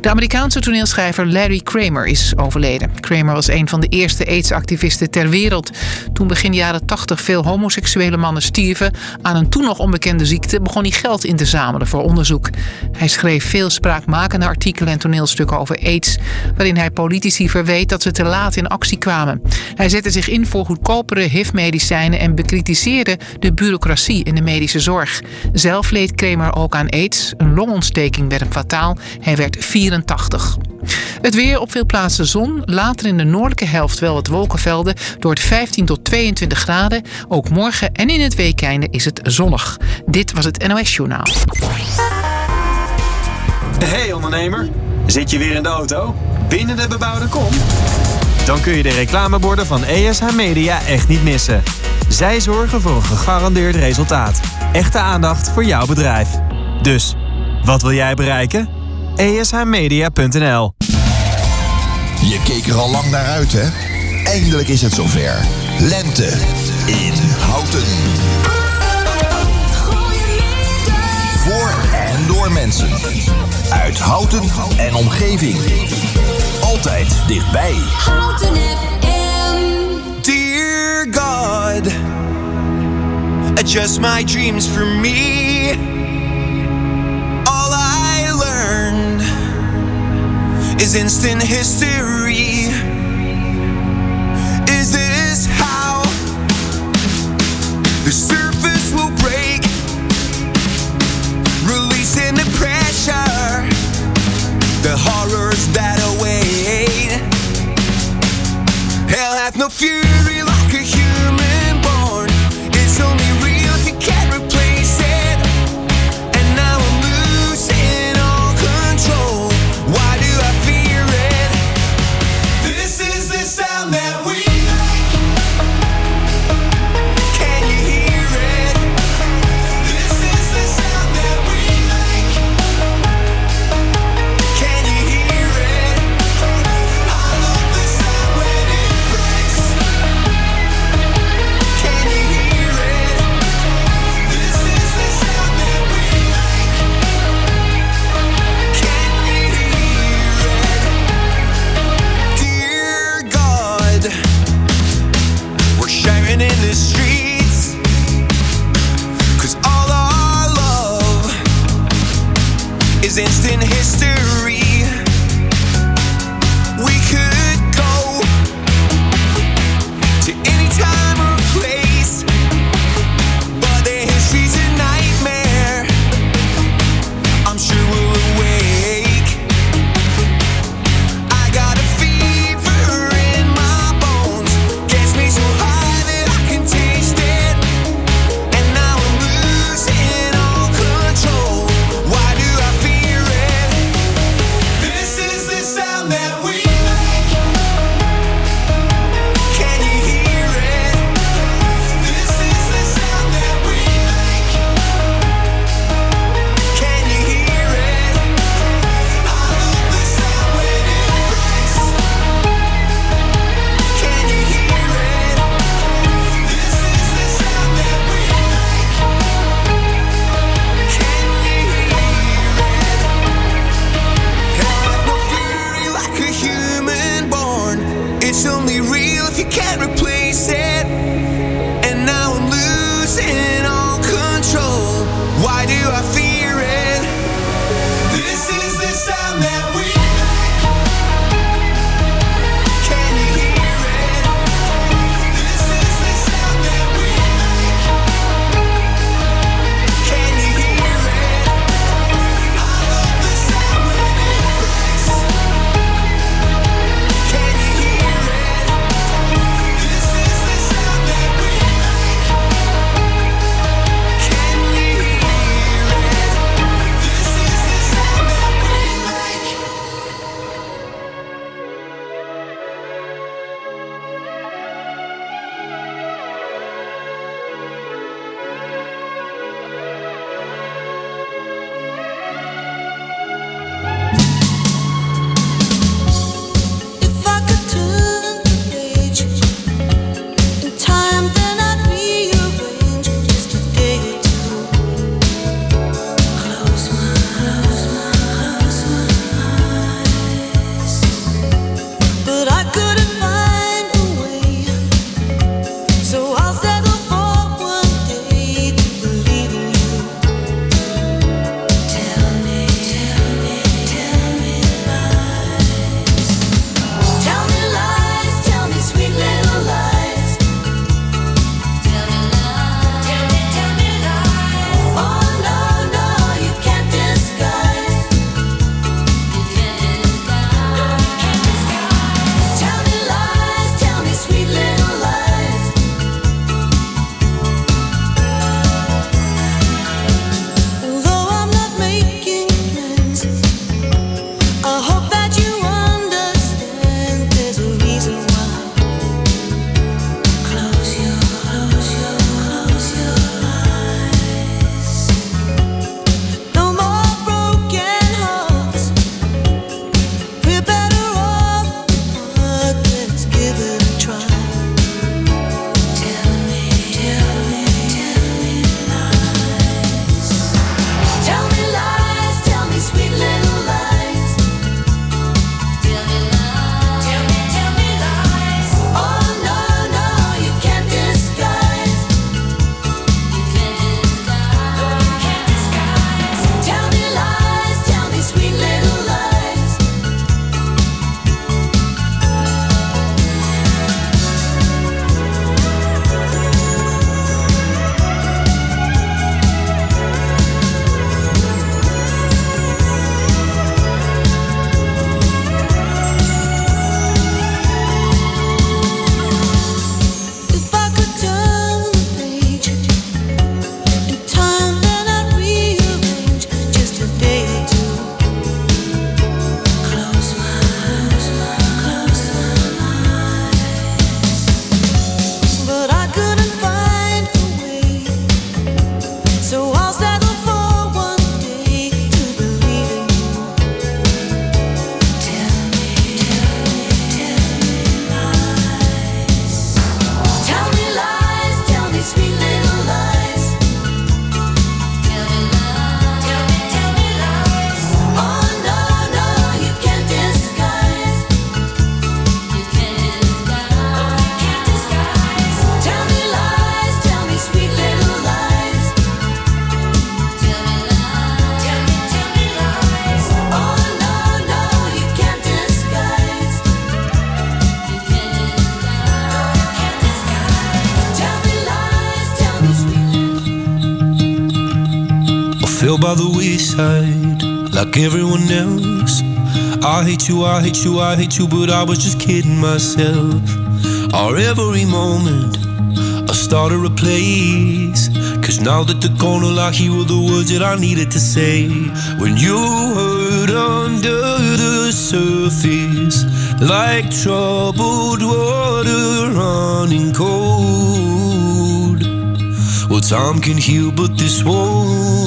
De Amerikaanse toneelschrijver Larry Kramer is overleden. Kramer was een van de eerste AIDS-activisten ter wereld. Toen begin jaren 80 veel homoseksuele mannen stierven aan een toen nog onbekende ziekte, begon hij geld in te zamelen voor onderzoek. Hij schreef veel spraakmakende artikelen en toneelstukken over AIDS, waarin hij politici verweet dat ze te laat in actie kwamen. Hij zette zich in voor goedkopere HIV-medicijnen en bekritiseerde de bureaucratie in de medische zorg. Zelf leed Kramer ook aan AIDS. Een longontsteking werd hem fataal. Hij werd 84. Het weer op veel plaatsen zon. Later in de noordelijke helft wel wat wolkenvelden. Door het 15 tot 22 graden. Ook morgen en in het weekeinde is het zonnig. Dit was het NOS Journaal. Hey ondernemer, zit je weer in de auto? Binnen de bebouwde kom? Dan kun je de reclameborden van ESH Media echt niet missen. Zij zorgen voor een gegarandeerd resultaat. Echte aandacht voor jouw bedrijf. Dus, wat wil jij bereiken? ESHmedia.nl Je keek er al lang naar uit, hè? Eindelijk is het zover. Lente in Houten. Voor en door mensen. Uit Houten en omgeving. Altijd dichtbij. Dear God, adjust my dreams for me. Is instant history. Is this how the surface will break? Releasing the pressure, the horrors that await. Hell hath no fury fell by the wayside like everyone else. I hate you, I hate you, I hate you, but I was just kidding myself. Our every moment, I started a place. Cause now that the corner lock, here were the words that I needed to say. When you hurt under the surface, like troubled water running cold. Well, time can heal, but this won't.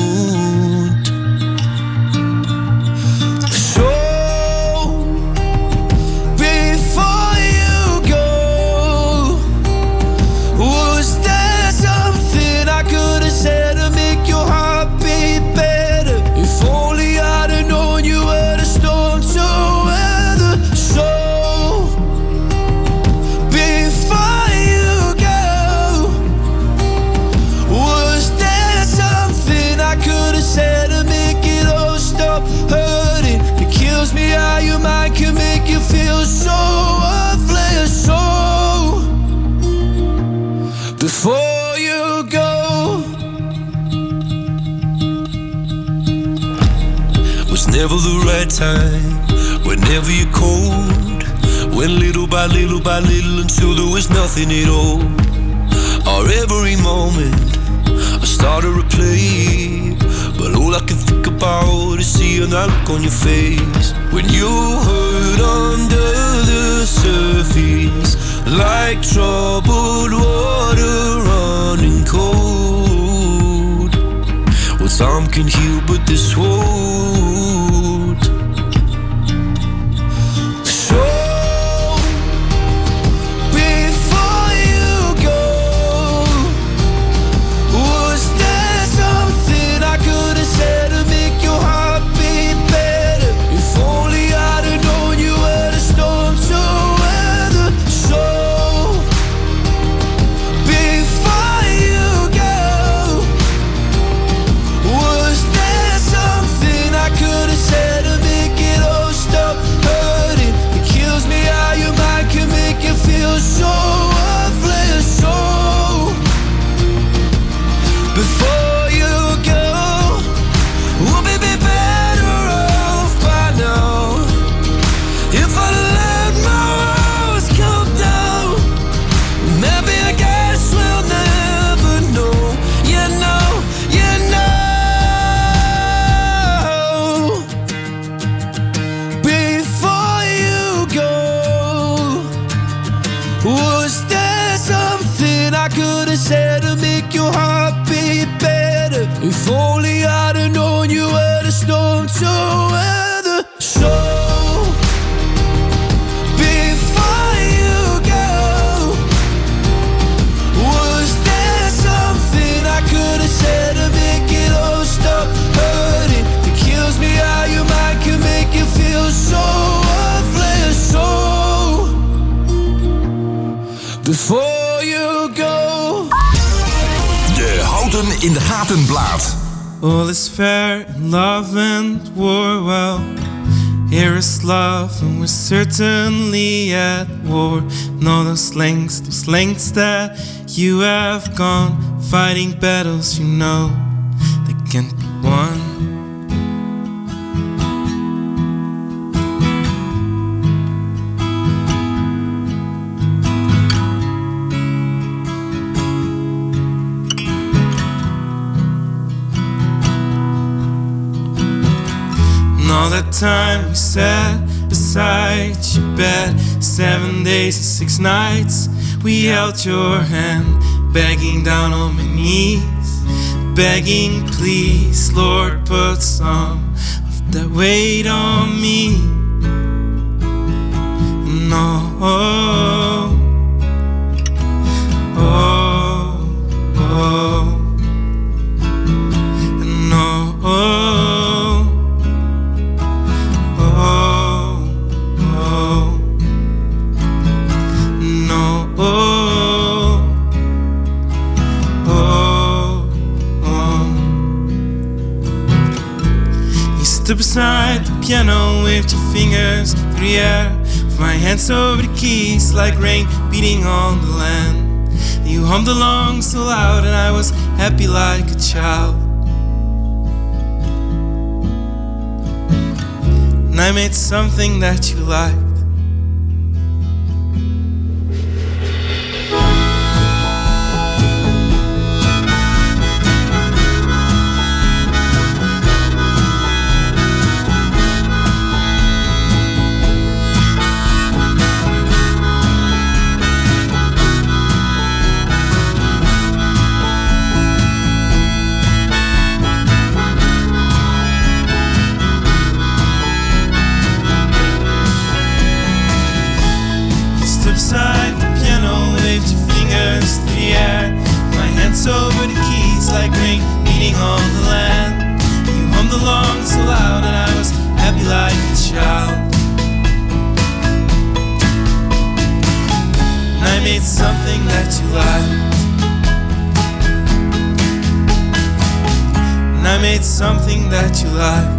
Mind can make you feel so worthless. So, before you go, was never the right time. Whenever you're cold, went little by little by little until there was nothing at all. Or every moment, I started to play. But all I can think about is seeing that look on your face when you hurt under the surface, like troubled water running cold. Well, time can heal, but this won't. All is fair in love and war. Well, here is love, and we're certainly at war. And all those lengths, those lengths that you have gone, fighting battles you know That time we sat beside your bed, seven days and six nights, we held your hand, begging down on my knees, begging, please, Lord, put some of that weight on me. No, beside the piano, with your fingers through the air. My hands over the keys like rain beating on the land. You hummed along so loud, and I was happy like a child. And I made something that you liked. That you liked.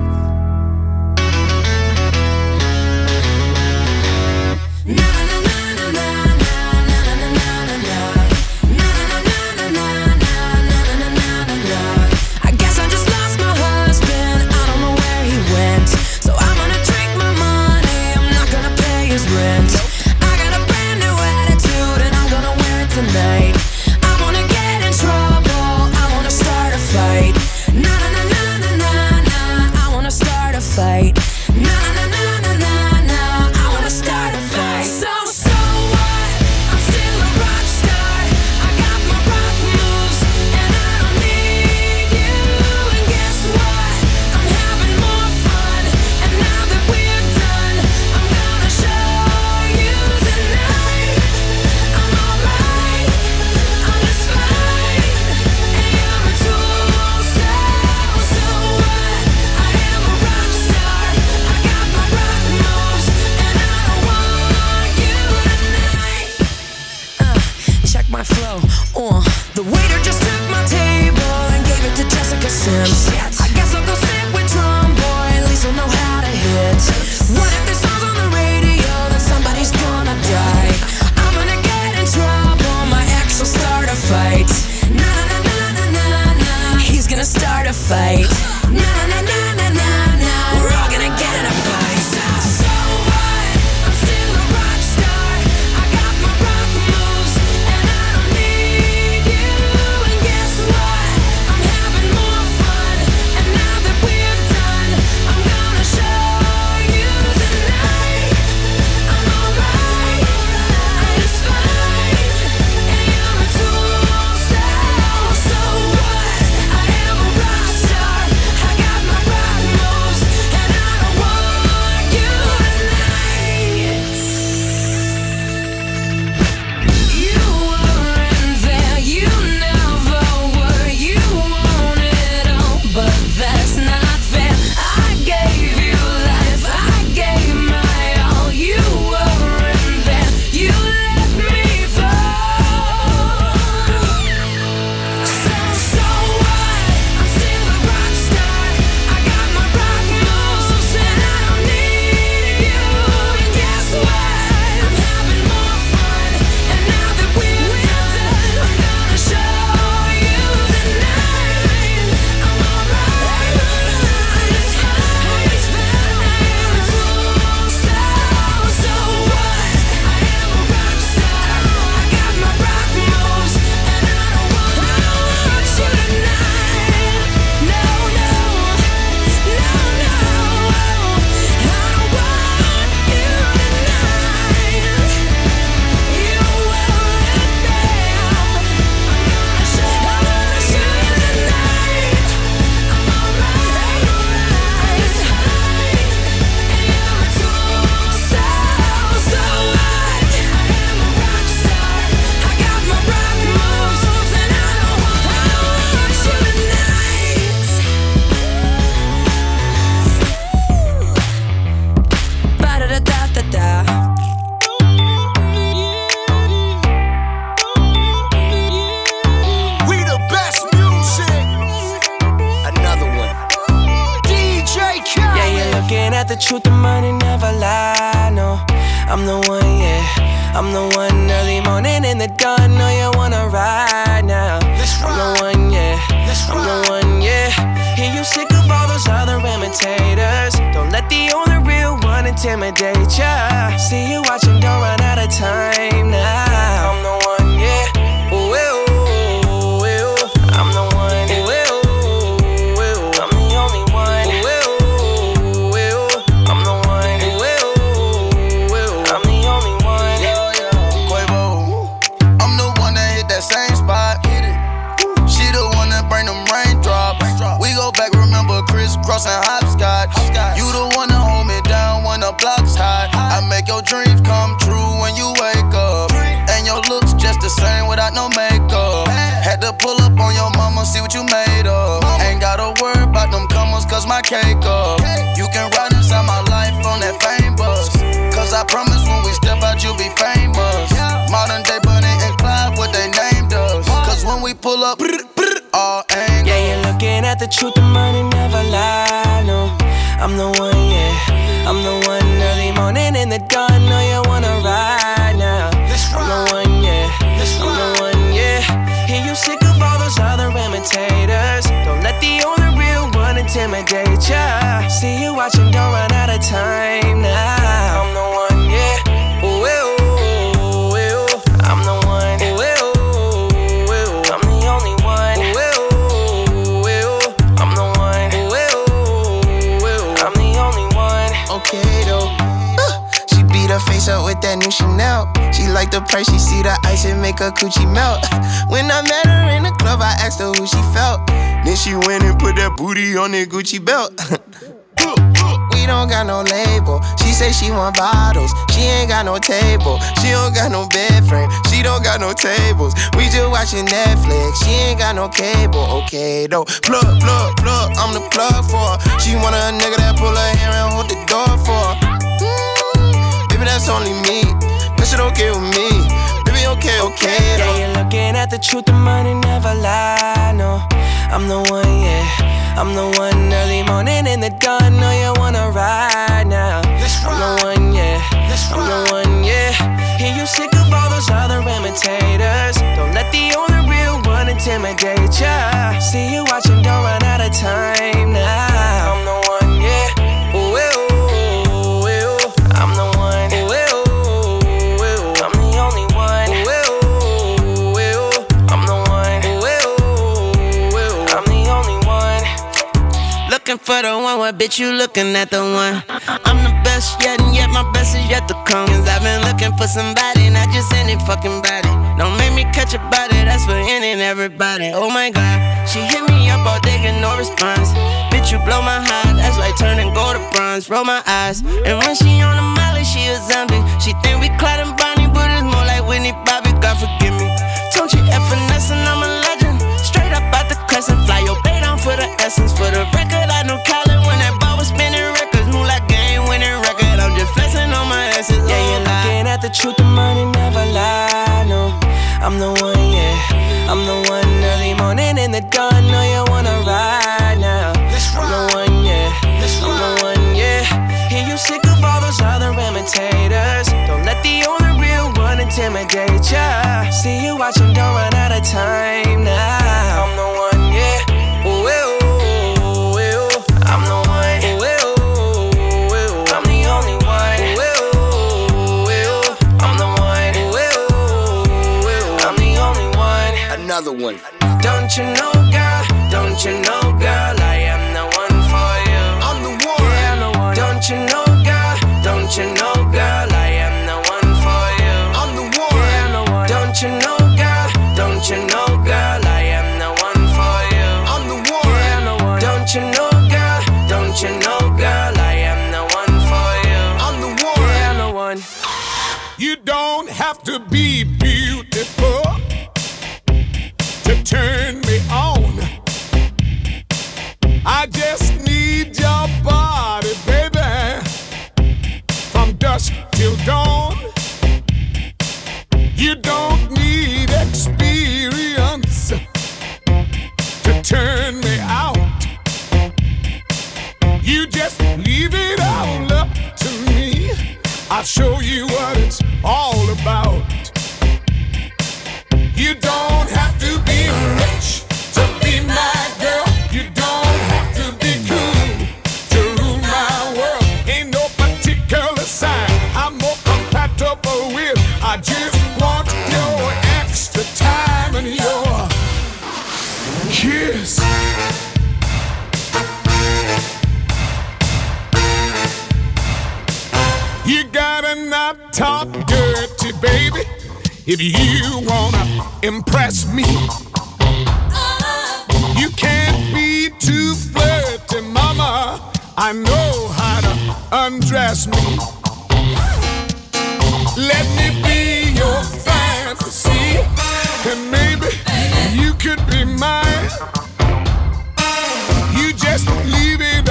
Intimidate ya. See you cake up. You can ride inside my life on that fame bus. Cause I promise when we step out, you'll be famous. Modern day Bunny and Clyde, what they named us. Cause when we pull up, all angles. Yeah, you're looking at the truth, the money never lie. No, I'm the one, yeah. I'm the one early morning in the dawn. You watching, don't run out of time now. I'm the one, yeah. Ooh, ooh, ooh, ooh. I'm the one. Ooh, ooh, ooh. I'm the only one. Ooh, ooh, ooh. I'm the one. Ooh, ooh, I'm the only one. okay though. Uh, She beat her face up with that new Chanel. She like the price, she see the ice and make her coochie melt. When I met her in the club, I asked her who she felt. Then she went and put that booty on that Gucci belt. We don't got no label. She say she want bottles. She ain't got no table. She don't got no bed frame. She don't got no tables. We just watching Netflix. She ain't got no cable. Okay though. Plug, plug, plug. I'm the plug for her. She want a nigga that pull her hair and hold the door for her. Mm, baby, that's only me. but That shit okay with me. Okay, okay Yeah, you're looking at the truth, the money never lie. No, I'm the one, yeah. I'm the one early morning in the dawn. Know you wanna ride now. I'm the one, yeah. I'm the one, yeah. Hear you sick of all those other imitators. Don't let the only real one intimidate ya. See you watching, don't run out of time now. I'm the what bitch you looking at the one? I'm the best yet, and yet my best is yet to come. Cause I've been looking for somebody, not just any fucking body. Don't make me catch a body, that's for any and everybody. Oh my god, she hit me up all day, get no response. Bitch, you blow my heart, that's like turning gold to bronze. Roll my eyes, and when she on the molly, she a zombie. She think we Clyde and Bonnie, but it's more like Whitney Bobby, God forgive me. Don't you F finesse, and I'm a legend. Straight up out the crescent, fly your for the essence. For the record, I know Colin when that ball was spinning records. Move like game winning record. I'm just flexing on my essence. Yeah, you're oh, looking at the truth, the money never lie. No, I'm the one, yeah. I'm the one early morning in the dawn. Know you wanna ride now. I'm the one, yeah. I'm the one, yeah. Hear you sick of all those other imitators. Don't let the only real one intimidate ya. See you watching, don't run out of time now. One. Don't you know, girl? Don't you know, girl? I am turn me out. You just leave it all up to me. I'll show you what it's all about. You don't have better not talk dirty, baby, if you wanna impress me. You can't be too flirty, mama. I know how to undress me. Let me be your fantasy, and maybe you could be mine. You just leave it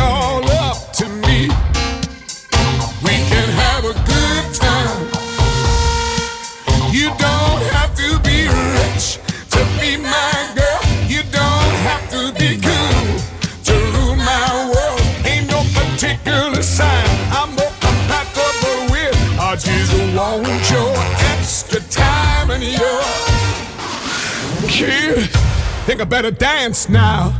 kid. Think I better dance now.